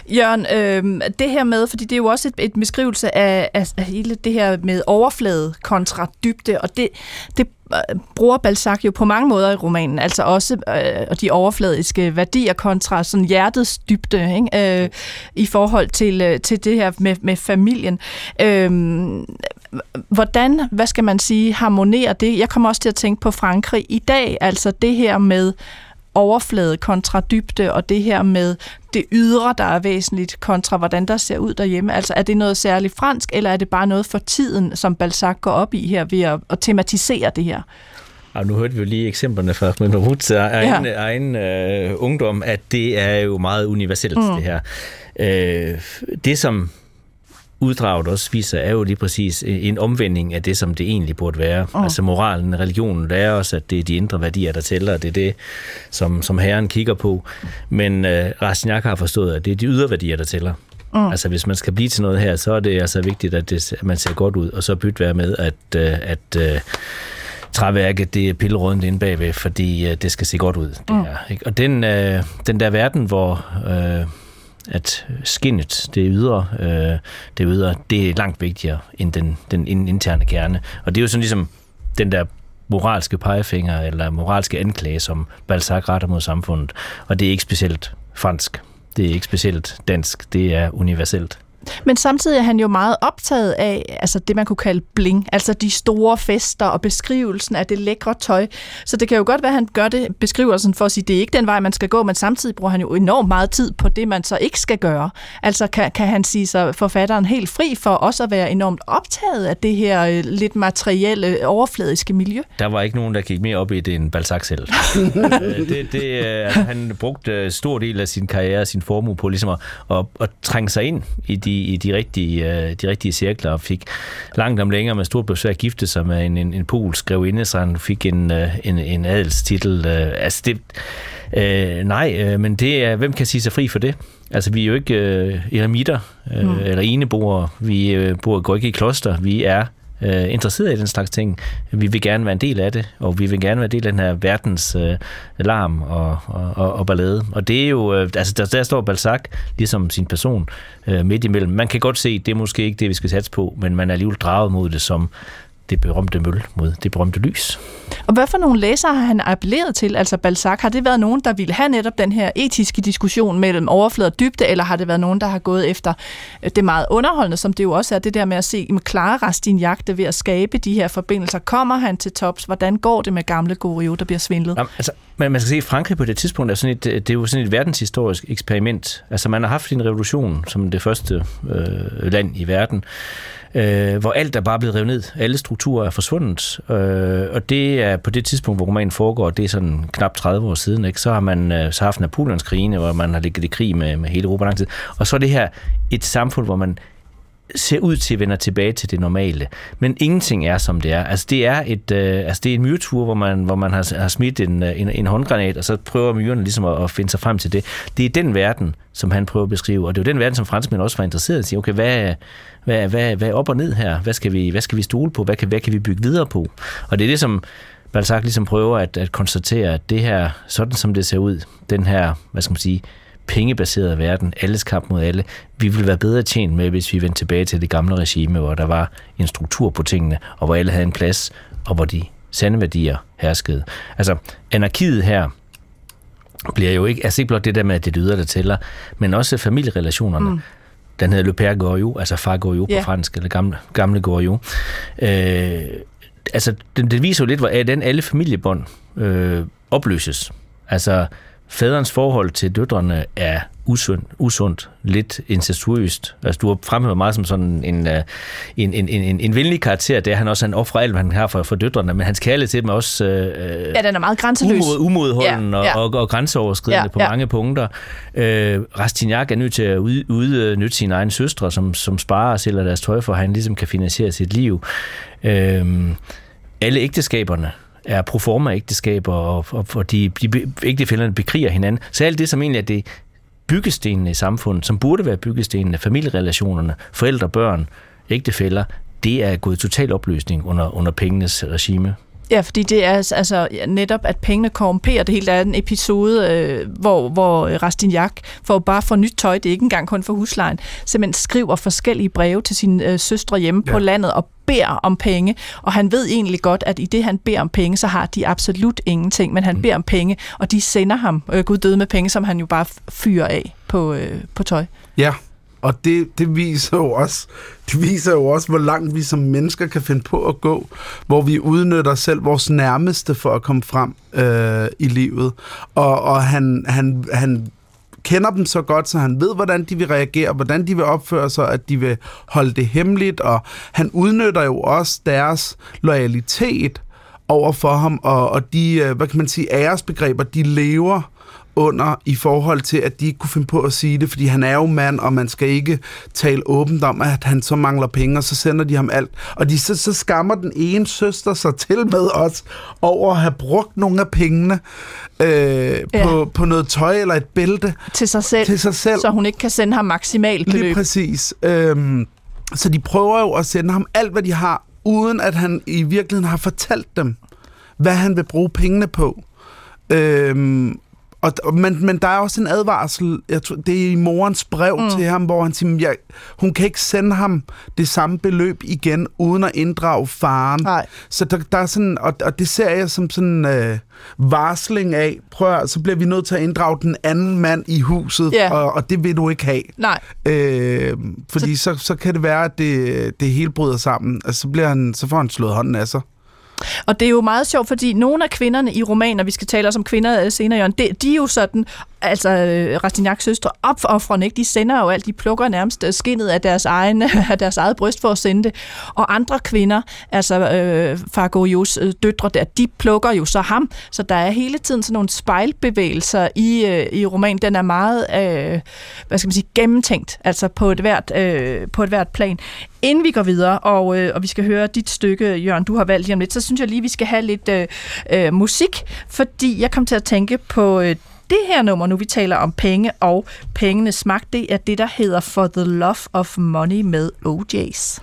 Jørgen, øh, det her med, fordi det er jo også et, et beskrivelse af, af, af hele det her med overflade kontra dybde, og det, det øh, bruger Balzac jo på mange måder i romanen, altså også øh, de overfladiske værdier kontra sådan hjertets dybde ikke? Øh, i forhold til, øh, til det her med, med familien. Øh, hvordan, hvad skal man sige, harmonerer det? Jeg kommer også til at tænke på Frankrig i dag, altså det her med overflade kontra dybde, og det her med det ydre, der er væsentligt, kontra hvordan der ser ud derhjemme. Altså er det noget særligt fransk, eller er det bare noget for tiden, som Balzac går op i her ved at, at tematisere det her? Og nu hørte vi jo lige eksemplerne fra Ahmed egen, ja. egen øh, ungdom, at det er jo meget universelt, mm. det her. Øh, det, som uddraget også viser, er jo lige præcis en omvending af det, som det egentlig burde være. Oh. Altså moralen, religionen lærer os, at det er de indre værdier, der tæller, og det er det, som, som herren kigger på. Men øh, Rastignac har forstået, at det er de ydre værdier, der tæller. Mm. Altså hvis man skal blive til noget her, så er det altså vigtigt, at, det, at man ser godt ud, og så bytte være med, at, øh, at øh, træværket det er pillerøden inde bagved, fordi øh, det skal se godt ud. Det mm. her, ikke? Og den, øh, den der verden, hvor... Øh, at skinnet, det ydre, øh, det ydre, det er langt vigtigere end den, den interne kerne. Og det er jo sådan ligesom den der moralske pegefinger eller moralske anklage, som Balzac retter mod samfundet. Og det er ikke specielt fransk. Det er ikke specielt dansk. Det er universelt. Men samtidig er han jo meget optaget af altså det, man kunne kalde bling, altså de store fester og beskrivelsen af det lækre tøj. Så det kan jo godt være, at han gør det, beskrivelsen for at sige, det er ikke den vej, man skal gå, men samtidig bruger han jo enormt meget tid på det, man så ikke skal gøre. Altså kan, kan han sige sig forfatteren helt fri for også at være enormt optaget af det her øh, lidt materielle, overfladiske miljø? Der var ikke nogen, der gik mere op i det end Balzac selv. Øh, det, det, øh, han brugte stor del af sin karriere, sin formue på ligesom at, at, at trænge sig ind i de i, de, rigtige, øh, de rigtige cirkler, og fik langt om længere med stort besvær gifte sig med en, en, en polsk grevinde, så han fik en, øh, en, en adelstitel. Øh, altså det, øh, nej, men det er, hvem kan sige sig fri for det? Altså, vi er jo ikke øh, eremitter øh, mm. eller eneboere. Vi øh, bor, går ikke i kloster. Vi er øh, interesseret i den slags ting. Vi vil gerne være en del af det, og vi vil gerne være en del af den her verdens øh, larm og, og, og ballade. Og det er jo, øh, altså der, der står Balzac ligesom sin person øh, midt imellem. Man kan godt se, det er måske ikke det, vi skal satse på, men man er alligevel draget mod det som det berømte møl mod det berømte lys. Og hvad for nogle læsere har han appelleret til? Altså Balzac, har det været nogen, der ville have netop den her etiske diskussion mellem overflade og dybde, eller har det været nogen, der har gået efter øh, det meget underholdende, som det jo også er, det der med at se med klare jagte ved at skabe de her forbindelser. Kommer han til tops? Hvordan går det med gamle Goriot, der bliver svindlet? Jamen, altså, men man skal se, at Frankrig på det tidspunkt er, sådan et, øh, det er jo sådan et verdenshistorisk eksperiment. Altså man har haft en revolution som det første øh, land i verden, øh, hvor alt er bare blevet revet ned. Alle strukturer er forsvundet. Øh, og det er på det tidspunkt, hvor romanen foregår, det er sådan knap 30 år siden, ikke? så har man øh, så haft Napoleonskrigene, hvor man har ligget i krig med, med hele Europa lang tid. Og så er det her et samfund, hvor man ser ud til at vende tilbage til det normale. Men ingenting er, som det er. Altså, det er, et, øh, altså, det er en myretur, hvor man, hvor man har, har smidt en, øh, en, en håndgranat, og så prøver myrerne ligesom at, at finde sig frem til det. Det er den verden, som han prøver at beskrive, og det er jo den verden, som franskmænd også var interesseret i. At sige, okay, hvad, hvad, hvad, hvad er op og ned her? Hvad skal vi, hvad skal vi stole på? Hvad kan, hvad kan vi bygge videre på? Og det er det, som Balzac ligesom prøver at, at konstatere, at det her, sådan som det ser ud, den her, hvad skal man sige, pengebaserede verden, alles kamp mod alle, vi ville være bedre tjent med, hvis vi vendte tilbage til det gamle regime, hvor der var en struktur på tingene, og hvor alle havde en plads, og hvor de sande værdier herskede. Altså, anarkiet her bliver jo ikke, altså ikke blot det der med, at det lyder, der tæller, men også familierelationerne. Mm den hedder Le Père Goriot, altså far Goriot yeah. på fransk, eller gamle, gamle Goriot. Øh, altså, den, den viser jo lidt, hvordan alle familiebånd øh, opløses. Altså, faderens forhold til døtrene er usund, usundt, lidt incestuøst. Altså, du har fremhævet meget som sådan en, øh, en, en, en, en venlig karakter. Det er han også, han offrer alt, hvad han har for, for døtrene, men hans kærlighed til dem er også... Øh, ja, den er meget grænseløs. Umod, umodholden ja, ja. Og, og, og grænseoverskridende ja, på ja. mange punkter. Øh, Rastignac er nødt til at ud, udnytte sine egne søstre, som, som sparer og sælger deres tøj for, at han ligesom kan finansiere sit liv. Øh, alle ægteskaberne er proforma ægteskaber, og, og, og de, de ægtefælderne bekriger hinanden. Så alt det, som egentlig er det byggestenene i samfundet, som burde være byggestenene, familierelationerne, forældre, børn, ægtefæller, det er gået total opløsning under, under pengenes regime. Ja, fordi det er altså netop, at pengene korrumperer. Det hele er en episode, øh, hvor, hvor Rastignac får bare for nyt tøj, det er ikke engang kun for huslejen, simpelthen skriver forskellige breve til sine øh, søstre hjemme ja. på landet og beder om penge, og han ved egentlig godt, at i det, han beder om penge, så har de absolut ingenting, men han mm. beder om penge, og de sender ham, øh, Gud døde med penge, som han jo bare fyrer af på, øh, på tøj. Ja, og det, det, viser jo også, det viser jo også, hvor langt vi som mennesker kan finde på at gå, hvor vi udnytter selv vores nærmeste for at komme frem øh, i livet. Og, og han, han, han kender dem så godt, så han ved, hvordan de vil reagere, hvordan de vil opføre sig, at de vil holde det hemmeligt, og han udnytter jo også deres loyalitet over for ham, og, og de, øh, hvad kan man sige, æresbegreber, de lever under i forhold til, at de ikke kunne finde på at sige det, fordi han er jo mand, og man skal ikke tale åbent om, at han så mangler penge, og så sender de ham alt. Og de, så, så skammer den ene søster sig til med os over at have brugt nogle af pengene øh, ja. på, på noget tøj eller et bælte. Til sig selv. Til sig selv. Så hun ikke kan sende ham maksimalt beløb. Lige præcis. Øhm, så de prøver jo at sende ham alt, hvad de har, uden at han i virkeligheden har fortalt dem, hvad han vil bruge pengene på. Øhm, og, men, men der er også en advarsel, jeg tror, det er i morens brev mm. til ham, hvor han siger, jeg, hun kan ikke sende ham det samme beløb igen, uden at inddrage faren. Nej. Så der, der er sådan, og, og det ser jeg som sådan øh, varsling af, prøv at, så bliver vi nødt til at inddrage den anden mand i huset, yeah. og, og det vil du ikke have. Nej. Øh, fordi så, så, så kan det være, at det, det hele bryder sammen. Altså, så, bliver han, så får han slået hånden af sig. Og det er jo meget sjovt, fordi nogle af kvinderne i romaner, vi skal tale også om kvinder øh, senere, Jørgen, de, de er jo sådan, altså øh, Rastignacs søstre, opoffrende, ikke? De sender jo alt, de plukker nærmest øh, skinnet af deres, egen, af deres eget bryst for at sende det. Og andre kvinder, altså øh, Fargorios øh, døtre der, de plukker jo så ham. Så der er hele tiden sådan nogle spejlbevægelser i, øh, i romanen. Den er meget, øh, hvad skal man sige, gennemtænkt, altså på et hvert, øh, på et hvert plan. Inden vi går videre, og, øh, og vi skal høre dit stykke, Jørgen, du har valgt lige om lidt, så synes jeg lige, vi skal have lidt øh, øh, musik, fordi jeg kom til at tænke på øh, det her nummer, nu vi taler om penge og pengenes magt, det er det, der hedder For the Love of Money med OJ's.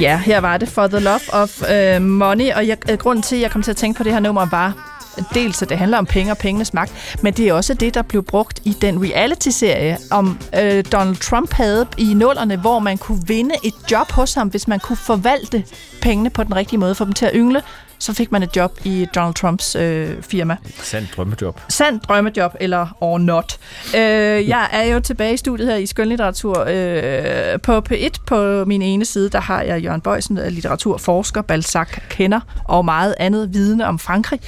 Ja, her var det For the Love of uh, Money, og jeg, uh, grunden til, at jeg kom til at tænke på det her nummer, var dels at det handler om penge og pengenes magt, men det er også det, der blev brugt i den reality-serie, om øh, Donald Trump havde i nullerne, hvor man kunne vinde et job hos ham, hvis man kunne forvalte pengene på den rigtige måde, få dem til at yngle, så fik man et job i Donald Trumps øh, firma. Sand drømmejob. Sand drømmejob, eller or not. Øh, jeg er jo tilbage i studiet her i skønlitteratur øh, på P1. På min ene side, der har jeg Jørgen Bøjsen, litteraturforsker, Balzac kender og meget andet vidne om Frankrig.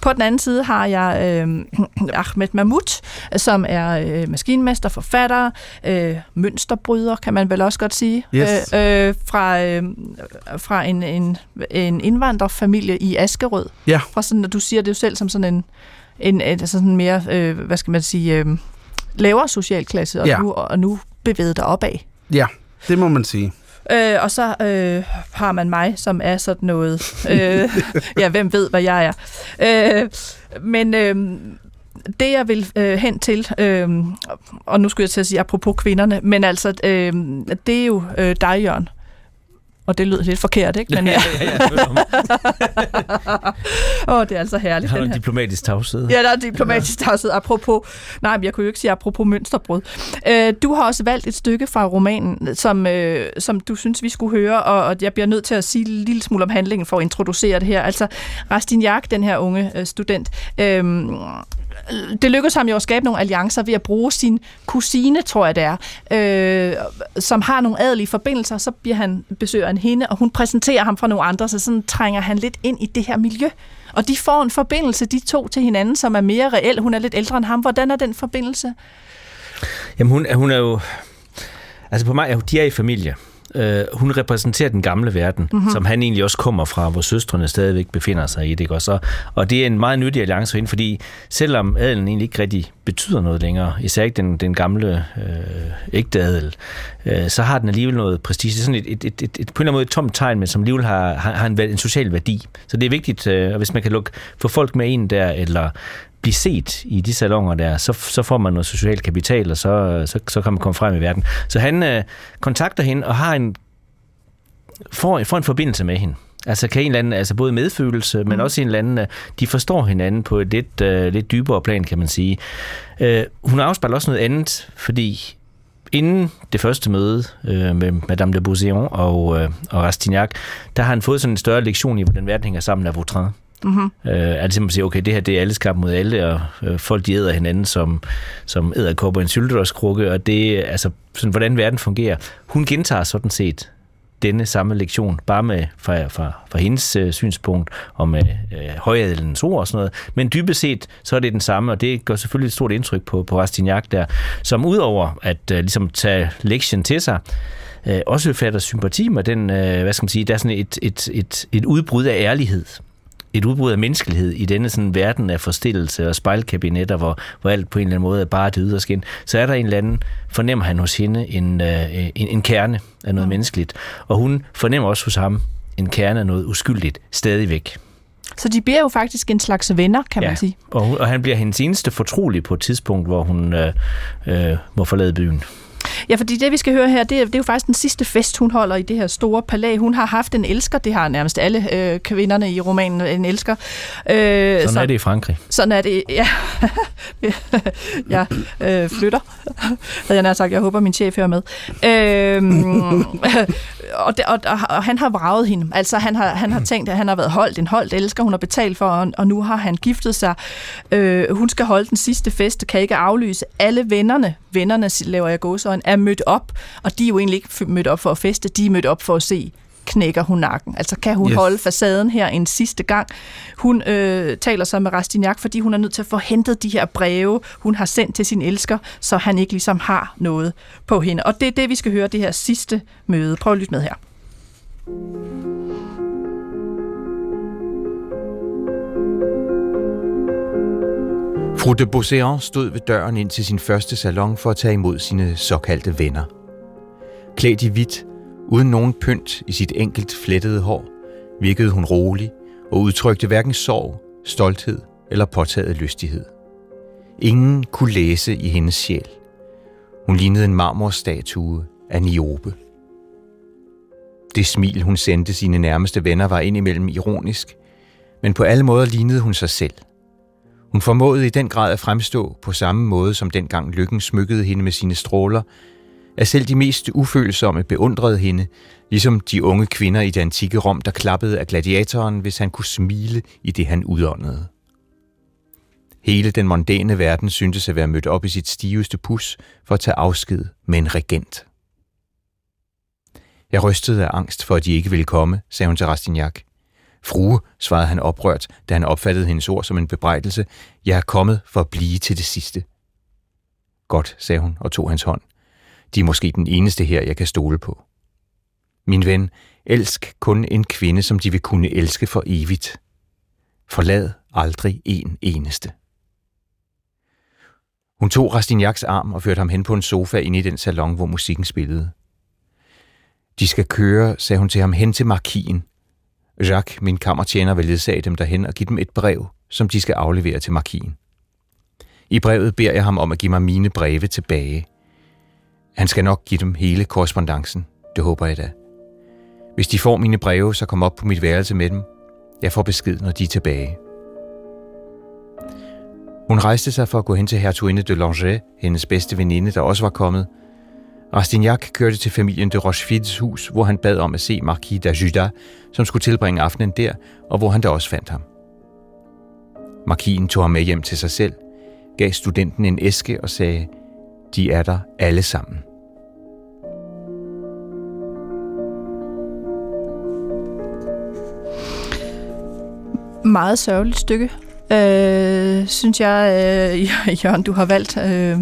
På den anden side har jeg øh, Ahmed Mahmoud, som er øh, maskinmester, forfatter, øh, mønsterbryder, kan man vel også godt sige, Yes. øh, øh, fra, øh, fra en, en, en indvandrerfamilie i Askerød. Ja. Fra sådan, og du siger det jo selv som sådan en, en, en altså sådan mere, øh, hvad skal man sige, øh, lavere socialklasse, og, Ja. nu, og nu bevæget dig opad. Ja, det må man sige. Øh, og så øh, har man mig, som er sådan noget, øh, ja, hvem ved, hvad jeg er. Øh, men øh, det, jeg vil øh, hen til, øh, og nu skulle jeg til at sige apropos kvinderne, men altså, øh, det er jo øh, dig, Jørgen. Og det lyder lidt forkert, ikke? Men, ja. ja, ja. Åh, det er altså herligt. Jeg har den en diplomatisk tavshed. Ja, der er diplomatisk tavshed. Apropos, nej, men jeg kunne jo ikke sige apropos mønsterbrud. Øh, du har også valgt et stykke fra romanen, som, øh, som du synes, vi skulle høre, og, og jeg bliver nødt til at sige en lille smule om handlingen for at introducere det her. Altså, Rastignac, den her unge øh, student, øh, Øh, det lykkedes ham jo at skabe nogle alliancer ved at bruge sin kusine, tror jeg det er, øh, som har nogle adelige forbindelser, så bliver han besøger en hende, og hun præsenterer ham for nogle andre, så sådan trænger han lidt ind i det her miljø. Og de får en forbindelse, de to til hinanden, som er mere reel. Hun er lidt ældre end ham. Hvordan er den forbindelse? Jamen hun, hun er jo... Altså på mig, er- de er i familie. Uh, hun repræsenterer den gamle verden, mm-hmm. som han egentlig også kommer fra, hvor søstrene stadigvæk befinder sig i det. Og, så, og det er en meget nyttig alliance for hende, fordi selvom adelen egentlig ikke rigtig betyder noget længere, især ikke den, den gamle øh, ægte adel, øh, så har den alligevel noget prestige. Det er sådan et, et, et, et, et, på en eller anden måde et tomt tegn, men som alligevel har, har, har en, en social værdi. Så det er vigtigt, øh, og hvis man kan lukke, få folk med ind der, eller blive set i de salonger der, så, så får man noget social kapital, og så, så, så kan man komme frem i verden. Så han øh, kontakter hende og har en, får, får en forbindelse med hende. Altså kan en eller anden, altså både medfølelse, men også en eller anden, øh, de forstår hinanden på et lidt, øh, lidt dybere plan, kan man sige. Øh, hun afspejler også noget andet, fordi inden det første møde øh, med Madame de Beauséant og, øh, og Rastignac, der har han fået sådan en større lektion i, hvordan verden hænger sammen af Vautrin. Mm-hmm. Øh, er det simpelthen at sige, okay, det her det er alles kamp mod alle, og øh, folk de æder hinanden som, som æderkopper i en syltetøjskrukke, og det er altså sådan, hvordan verden fungerer. Hun gentager sådan set denne samme lektion, bare med fra, fra, fra hendes øh, synspunkt og med øh, højadelens ord og sådan noget. Men dybest set, så er det den samme, og det gør selvfølgelig et stort indtryk på, på Rastignac der, som udover at øh, ligesom tage lektien til sig, øh, også fatter sympati med den, øh, hvad skal man sige, der er sådan et, et, et, et udbrud af ærlighed et udbrud af menneskelighed i denne sådan verden af forstillelse og spejlkabinetter, hvor, hvor alt på en eller anden måde er bare det ydre skin, så er der en eller anden, fornemmer han hos hende, en, øh, en, en kerne af noget mm. menneskeligt. Og hun fornemmer også hos ham en kerne af noget uskyldigt stadigvæk. Så de bliver jo faktisk en slags venner, kan man sige. Og, og han bliver hendes eneste fortrolig på et tidspunkt, hvor hun øh, øh, må forlade byen. Ja, fordi det, vi skal høre her, det er, det er jo faktisk den sidste fest, hun holder i det her store palæ. Hun har haft en elsker, det har nærmest alle øh, kvinderne i romanen, en elsker. Øh, Sådan er det i Frankrig. Sådan er det, ja. jeg øh, flytter, havde jeg nær sagt. Jeg håber, min chef hører med. Øhm, og, det, og, og, og han har vraget hende. Altså, han har, han har tænkt, at han har været holdt en holdt elsker, hun har betalt for, og, og nu har han giftet sig. Øh, hun skal holde den sidste fest, kan ikke aflyse. Alle vennerne, vennerne laver jeg gåsøjne, er mødt op, og de er jo egentlig ikke mødt op for at feste, de er mødt op for at se knækker hun nakken. Altså kan hun Yes. holde facaden her en sidste gang. Hun øh, taler så med Rastignac, fordi hun er nødt til at få hentet de her breve, hun har sendt til sin elsker, så han ikke ligesom har noget på hende. Og det er det, vi skal høre det her sidste møde. Prøv at lytte med her. Fru de Beauséant stod ved døren ind til sin første salon for at tage imod sine såkaldte venner. Klædt i hvidt, uden nogen pynt i sit enkelt flettede hår, virkede hun rolig og udtrykte hverken sorg, stolthed eller påtaget lystighed. Ingen kunne læse i hendes sjæl. Hun lignede en marmorstatue af Niobe. Det smil, hun sendte sine nærmeste venner, var indimellem ironisk, men på alle måder lignede hun sig selv. Hun formåede i den grad at fremstå på samme måde, som dengang lykken smykkede hende med sine stråler, at selv de mest ufølsomme beundrede hende, ligesom de unge kvinder i det antikke Rom, der klappede af gladiatoren, hvis han kunne smile i det, han udåndede. Hele den mondæne verden syntes at være mødt op i sit stiveste pus for at tage afsked med en regent. Jeg rystede af angst for, at de ikke ville komme, sagde hun til Rastignac. Frue, svarede han oprørt, da han opfattede hendes ord som en bebrejdelse. Jeg er kommet for at blive til det sidste. Godt, sagde hun og tog hans hånd. De er måske den eneste her, jeg kan stole på. Min ven, elsk kun en kvinde, som de vil kunne elske for evigt. Forlad aldrig en eneste. Hun tog Rastignacs arm og førte ham hen på en sofa ind i den salon, hvor musikken spillede. De skal køre, sagde hun til ham, hen til markien. Jacques, min kammertjener, vil ledsage dem derhen og give dem et brev, som de skal aflevere til markien. I brevet beder jeg ham om at give mig mine breve tilbage. Han skal nok give dem hele korrespondancen. Det håber jeg da. Hvis de får mine breve, så kom op på mit værelse med dem. Jeg får besked, når de er tilbage. Hun rejste sig for at gå hen til hertuginde de Langeais, hendes bedste veninde, der også var kommet. Rastignac kørte til familien de Rochefides hus, hvor han bad om at se Marquis d'Ajuda, som skulle tilbringe aftenen der, og hvor han da også fandt ham. Markien tog ham med hjem til sig selv, gav studenten en æske og sagde, de er der alle sammen. Meget sørgeligt stykke, øh, synes jeg, øh, Jørgen, du har valgt. Øh,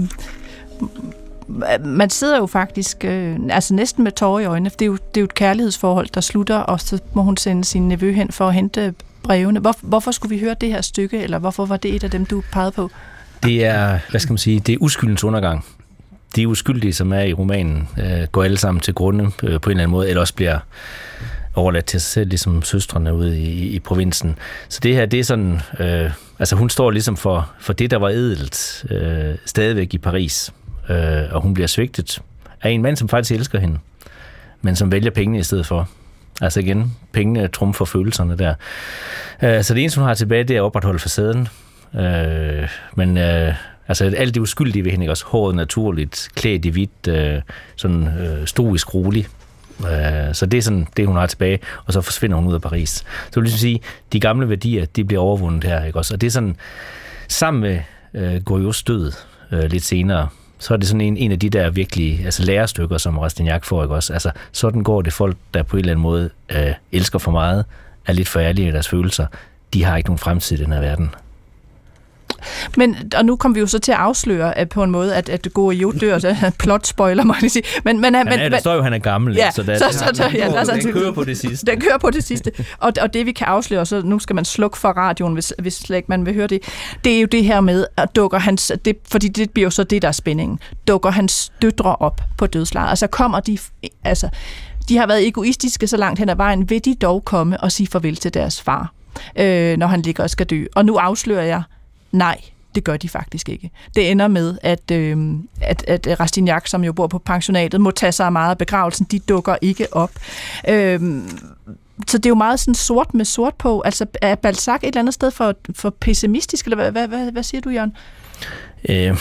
man sidder jo faktisk øh, altså næsten med tårer i øjnene. Det er, jo, det er jo et kærlighedsforhold, der slutter, og så må hun sende sin nevø hen for at hente brevene. Hvor, hvorfor skulle vi høre det her stykke, eller hvorfor var det et af dem, du pegede på? Det er, hvad skal man sige, det er uskyldens undergang. De uskyldige, som er i romanen, øh, går alle sammen til grunde øh, på en eller anden måde, eller også bliver overladt til sig selv, ligesom søstrene ude i, i provinsen. Så det her, det er sådan, øh, altså hun står ligesom for, for det, der var edelt øh, stadigvæk i Paris, øh, og hun bliver svigtet af en mand, som faktisk elsker hende, men som vælger pengene i stedet for. Altså igen, pengene trumfer følelserne der. Øh, så det eneste, hun har tilbage, det er at opretholde facaden. Øh, men øh, altså alt det uskyldige ved hende, ikke? også håret naturligt, klædt i hvidt, øh, sådan øh, stoisk rolig. Øh, så det er sådan det, hun har tilbage, og så forsvinder hun ud af Paris. Så vil ligesom sige, de gamle værdier, de bliver overvundet her, ikke også? Og det er sådan, sammen med øh, Gorios død øh, lidt senere, så er det sådan en, en af de der virkelig altså lærestykker, som Rastignac får, ikke også? Altså, sådan går det folk, der på en eller anden måde øh, elsker for meget, er lidt for ærlige i deres følelser. De har ikke nogen fremtid i den her verden. Men, og nu kom vi jo så til at afsløre at på en måde, at, at gode jo dør, så plot spoiler, må jeg sige. Men, men, men, men, der står jo, at han er gammel, ja, så, der, så, så, så, ja, der, den kører på det sidste. Den kører på det sidste. Og, og det vi kan afsløre, så nu skal man slukke for radioen, hvis, hvis slet ikke man vil høre det, det er jo det her med, at dukker hans, det, fordi det bliver jo så det, der er spændingen, dukker hans døtre op på dødslaget. Altså kommer de, altså, de har været egoistiske så langt hen ad vejen, vil de dog komme og sige farvel til deres far, øh, når han ligger og skal dø. Og nu afslører jeg, nej, det gør de faktisk ikke. Det ender med, at, øh, at, at Rastignac, som jo bor på pensionatet, må tage sig af meget af begravelsen. De dukker ikke op. Øh, så det er jo meget sådan sort med sort på. Altså er Balzac et eller andet sted for, for pessimistisk, eller hvad, hvad, hvad, hvad siger du, Jørgen? Øh,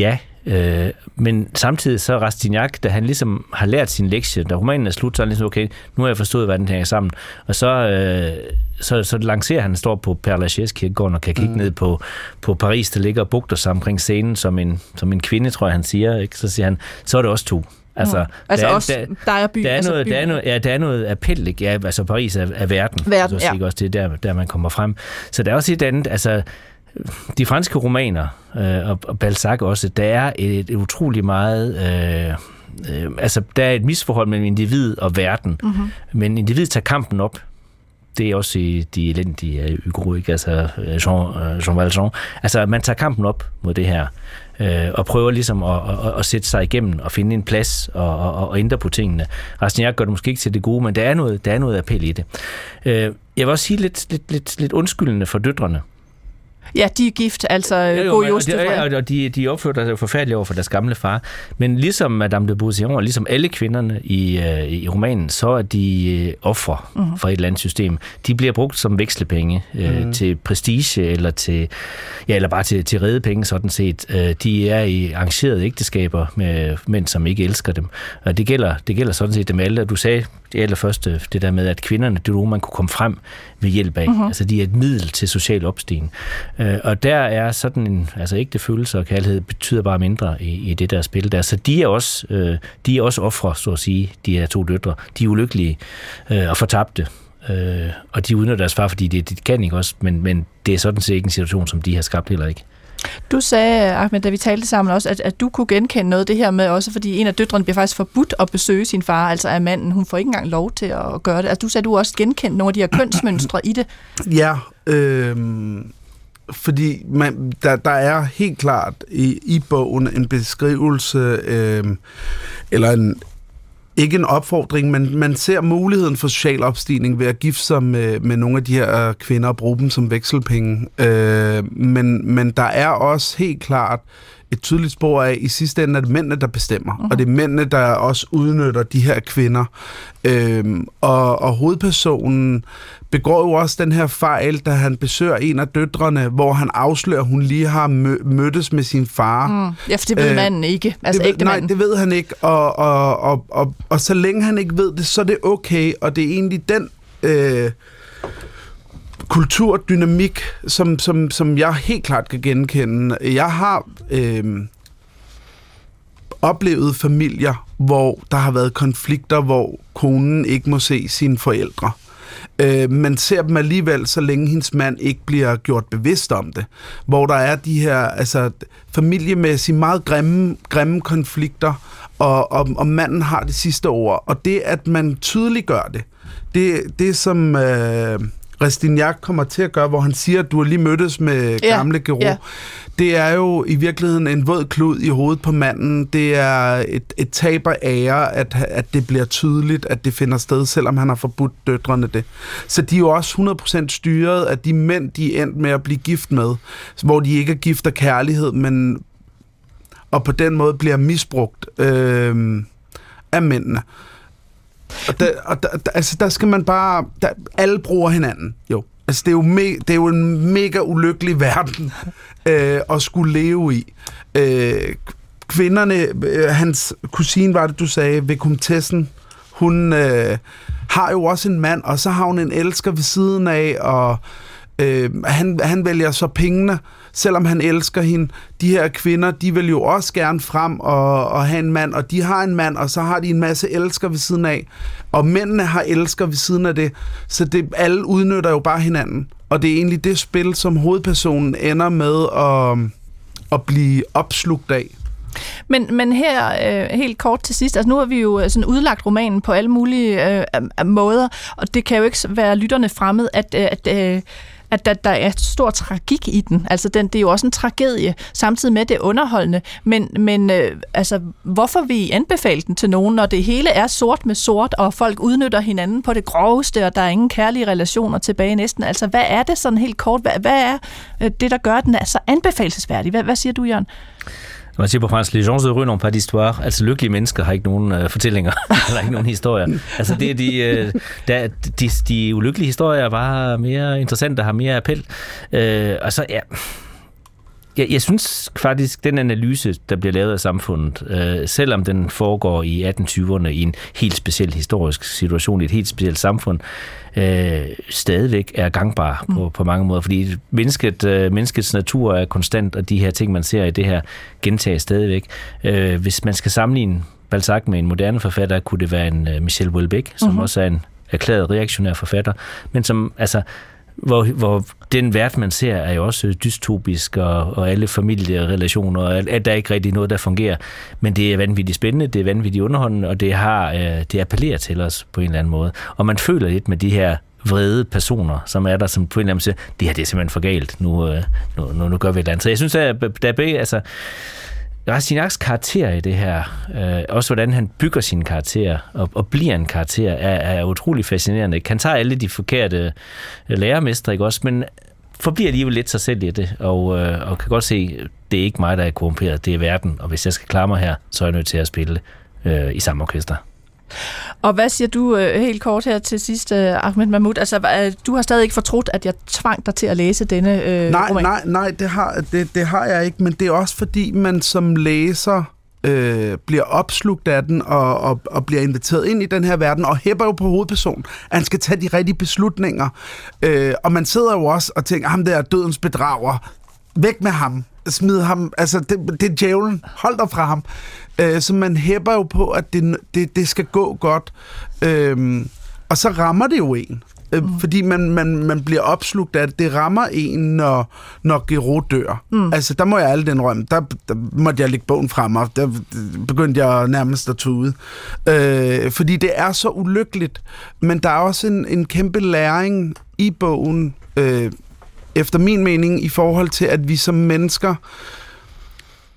ja, Øh, men samtidig så Rastignac, da han ligesom har lært sin lektie, da romanen er slut, så er han ligesom, okay, nu har jeg forstået, hvad den hænger sammen. Og så, øh, så, så lancerer han, står på Père Lachaise kirkegården og kan kigge mm. ned på, på Paris, der ligger og bugter sig omkring scenen som en, som en kvinde, tror jeg, han siger. Ikke? Så siger han, så er det også to. Altså, mm. altså der, også der, der er by. Der er, altså noget, by. der, er noget, ja, der er noget appel, ikke? Ja, altså Paris er, er verden. Verden, så, ja. Også det er der, der, man kommer frem. Så der er også et andet, altså de franske romaner, øh, og, og Balzac også, der er et, et utrolig meget... Øh, øh, altså, der er et misforhold mellem individ og verden, mm-hmm. men individet tager kampen op. Det er også i de elendige Hugo, ikke? altså øh, Jean, øh, Jean Valjean. Altså, man tager kampen op mod det her, øh, og prøver ligesom at, at, at sætte sig igennem og finde en plads og, og, og ændre på tingene. Rastignac gør det måske ikke til det gode, men der er noget, der er noget appel i det. Øh, jeg vil også sige lidt, lidt, lidt, lidt undskyldende for døtrene, Ja, de er gift, altså jo, jo, og, de, og de, de opfører sig forfærdeligt over for deres gamle far. Men ligesom Madame de Beauseant, ligesom alle kvinderne i, uh, i romanen, så er de uh, ofre mm. for et eller andet system. De bliver brugt som vekselpenge uh, mm. til prestige, eller til ja, eller bare til, til redepenge sådan set. Uh, de er i arrangerede ægteskaber med mænd, som ikke elsker dem. Og det gælder, det gælder sådan set dem alle. Du sagde det allerførste, det der med, at kvinderne, det er nogen, man kunne komme frem ved hjælp af. Uh-huh. Altså, de er et middel til social opstigning. Uh, og der er sådan en, altså ægte følelse og kærlighed betyder bare mindre i, i det der spil der. Så de er også, uh, de er også ofre, så at sige, de her to døtre. De er ulykkelige uh, og fortabte. Uh, og de udnytter deres far, fordi det, det kan ikke også, men, men det er sådan set ikke en situation, som de har skabt heller ikke. Du sagde, øh, Ahmed, da vi talte sammen også, at, at du kunne genkende noget af det her med også, fordi en af døtrene bliver faktisk forbudt at besøge sin far, altså af manden. Hun får ikke engang lov til at gøre det. Altså, du sagde, du også genkendte nogle af de her kønsmønstre i det. Ja, øh, fordi man, der, der er helt klart i, i bogen en beskrivelse, øh, eller en, ikke en opfordring, men man ser muligheden for social opstigning ved at gifte sig med, med nogle af de her øh, kvinder og bruge dem som vekselpenge. Øh, men, men der er også helt klart et tydeligt spor af, i sidste ende er det mændene, der bestemmer, uh-huh. og det er mændene, der også udnytter de her kvinder. Øhm, og, og hovedpersonen begår jo også den her fejl, da han besøger en af døtrene, hvor han afslører, at hun lige har mø- mødtes med sin far. Mm. Ja, for det ved øh, manden ikke. Altså det ved, nej, det ved han ikke, og, og, og, og, og så længe han ikke ved det, så er det okay, og det er egentlig den... Øh, kulturdynamik, som, som, som jeg helt klart kan genkende. Jeg har øh, oplevet familier, hvor der har været konflikter, hvor konen ikke må se sine forældre. Øh, man ser dem alligevel, så længe hendes mand ikke bliver gjort bevidst om det. Hvor der er de her altså, familiemæssige, meget grimme, grimme konflikter, og, og, og manden har det sidste ord. Og det, at man tydeliggør det, det, det som... Øh, Rastignac kommer til at gøre, hvor han siger, at du har lige mødtes med ja. gamle Gero. Ja. Det er jo i virkeligheden en våd klud i hovedet på manden. Det er et, et tab af ære, at, at det bliver tydeligt, at det finder sted, selvom han har forbudt døtrene det. Så de er jo også 100% styret af de mænd, de er endt med at blive gift med, hvor de ikke er gift af kærlighed, men og på den måde bliver misbrugt øh, af mændene. Og, der, og der, der, altså, der skal man bare... Der, alle bruger hinanden, jo. Altså, det er jo, me, det er jo en mega ulykkelig verden øh, at skulle leve i. Øh, kvinderne, øh, hans kusine var det, du sagde, ved komtessen, hun øh, har jo også en mand, og så har hun en elsker ved siden af, og øh, han, han vælger så pengene selvom han elsker hende. De her kvinder, de vil jo også gerne frem og, og have en mand, og de har en mand, og så har de en masse elsker ved siden af. Og mændene har elsker ved siden af det, så det, alle udnytter jo bare hinanden. Og det er egentlig det spil, som hovedpersonen ender med at, at blive opslugt af. Men, men her øh, helt kort til sidst, altså nu har vi jo øh, sådan udlagt romanen på alle mulige øh, måder, og det kan jo ikke være lytterne fremmed, at, øh, at øh, at der, der er stor tragik i den. Altså, den, det er jo også en tragedie, samtidig med det underholdende. Men, men øh, altså, hvorfor vil anbefale den til nogen, når det hele er sort med sort, og folk udnytter hinanden på det groveste, og der er ingen kærlige relationer tilbage næsten? Altså, hvad er det sådan helt kort? Hvad, hvad er øh, det, der gør den er så anbefalesværdig? Hvad, hvad siger du, Jørgen? Man siger på fransk, les gens heureux n'ont pas d'histoire. Altså lykkelige mennesker har ikke nogen uh, fortællinger, eller ikke nogen historier. Altså det er de, uh, der, de, de ulykkelige historier er bare mere interessante, har mere appel. Uh, og så, ja, jeg, jeg synes faktisk, den analyse, der bliver lavet af samfundet, øh, selvom den foregår i 1820'erne i en helt speciel historisk situation, i et helt specielt samfund, øh, stadigvæk er gangbar på, mm. på mange måder, fordi mennesket, øh, menneskets natur er konstant, og de her ting, man ser i det her, gentager stadigvæk. Øh, hvis man skal sammenligne Balzac med en moderne forfatter, kunne det være en uh, Michel Houellebecq, som mm-hmm. også er en erklæret reaktionær forfatter, men som altså hvor, hvor den verden, man ser, er jo også dystopisk, og, og alle familierelationer, og at der er ikke rigtig noget, der fungerer. Men det er vanvittigt spændende, det er vanvittigt underholdende, og det, har, øh, det appellerer til os på en eller anden måde. Og man føler lidt med de her vrede personer, som er der, som på en eller anden måde siger, det her det er simpelthen for galt, nu, øh, nu, nu, nu gør vi et eller andet. Så jeg synes, at der er begge, altså, Rastignacs karakter i det her, øh, også hvordan han bygger sin karakter og, og bliver en karakter, er, er utrolig fascinerende. Han tager alle de forkerte øh, lærermestre, ikke også? Men forbliver alligevel lidt sig selv i det, og, øh, og kan godt se, det er ikke mig, der er korrumperet, det er verden, og hvis jeg skal klare mig her, så er jeg nødt til at spille øh, i samme orkester. Og hvad siger du øh, helt kort her til sidst, øh, Ahmed Mahmoud? Altså, øh, du har stadig ikke fortrudt, at jeg tvang dig til at læse denne øh, nej, roman? Nej, nej, det har, det, det har jeg ikke, men det er også fordi, man som læser øh, bliver opslugt af den og, og, og bliver inviteret ind i den her verden og hæpper jo på hovedpersonen, at han skal tage de rigtige beslutninger. Øh, og man sidder jo også og tænker, ham der er dødens bedrager, væk med ham, smid ham, altså det, det er djævlen, hold dig fra ham. Øh, så man hæpper jo på, at det, det, det skal gå godt. Øh, og så rammer det jo en. Øh, mm. Fordi man, man, man bliver opslugt af det. Det rammer en, når, når Gero dør. Mm. Altså, der må jeg alle den rømme. Der, der måtte jeg lægge bogen frem, og der begyndte jeg nærmest at tude. Øh, fordi det er så ulykkeligt. Men der er også en, en kæmpe læring i bogen, øh, efter min mening, i forhold til, at vi som mennesker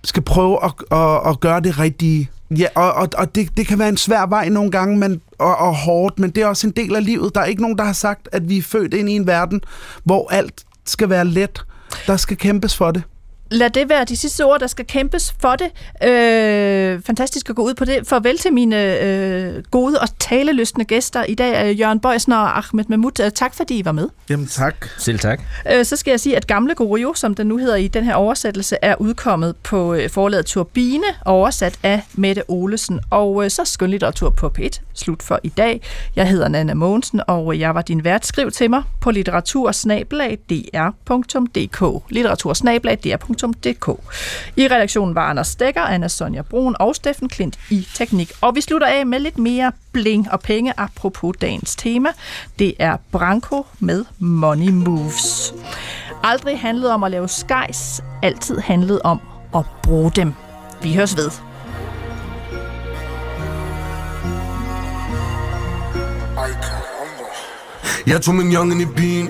skal prøve at, at, at gøre det rigtige. Ja, og, og, og det, det kan være en svær vej nogle gange, men, og, og hårdt, men det er også en del af livet. Der er ikke nogen, der har sagt, at vi er født ind i en verden, hvor alt skal være let. Der skal kæmpes for det. Lad det være de sidste ord, der skal kæmpes for det. Øh, fantastisk at gå ud på det. Farvel til mine øh, gode og talelystende gæster i dag, øh, Jørgen Bøjsen og Ahmed Mahmoud. Øh, tak fordi I var med. Jamen tak. Selv tak. Øh, så skal jeg sige, at Gamle Gorio, som den nu hedder i den her oversættelse, er udkommet på øh, forlaget Turbine, oversat af Mette Olesen. Og øh, så skønlitteratur på P1. Slut for i dag. Jeg hedder Nana Mogensen, og jeg var din vært. Skriv til mig på litteratursnablag.dr.dk litteratursnablag.dr.dk www.nota.dk. I redaktionen var Anders Stegger, Anna Sonja Brun og Steffen Klint i teknik. Og vi slutter af med lidt mere bling og penge apropos dagens tema. Det er Branko med Money Moves. Aldrig handlede om at lave skejs, altid handlede om at bruge dem. Vi høres ved. Jeg tog min youngen i bil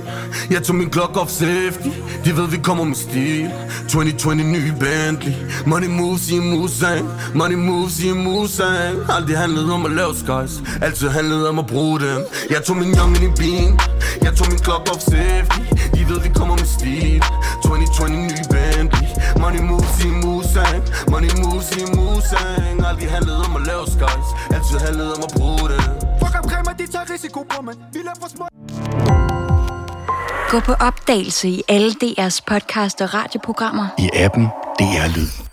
Jeg tog min Glock off safety. De ved vi kommer med stil. 2020 ny Bentley. Money moves i en Mustang. Money moves i en Mustang. Aldrig handlede om at lave skies. Altid handlede om at bruge dem. Jeg tog min youngen i bil Jeg tog min Glock off safety. De ved vi kommer med stil. 2020 ny Bentley. Money moves i en Mustang. Money moves i en Mustang. Aldrig handlede om at lave skies. Altid handlede om at bruge dem de tager risiko på, man Vi løber for små Gå på opdagelse i alle DR's podcast og radioprogrammer. I appen DR Lyd.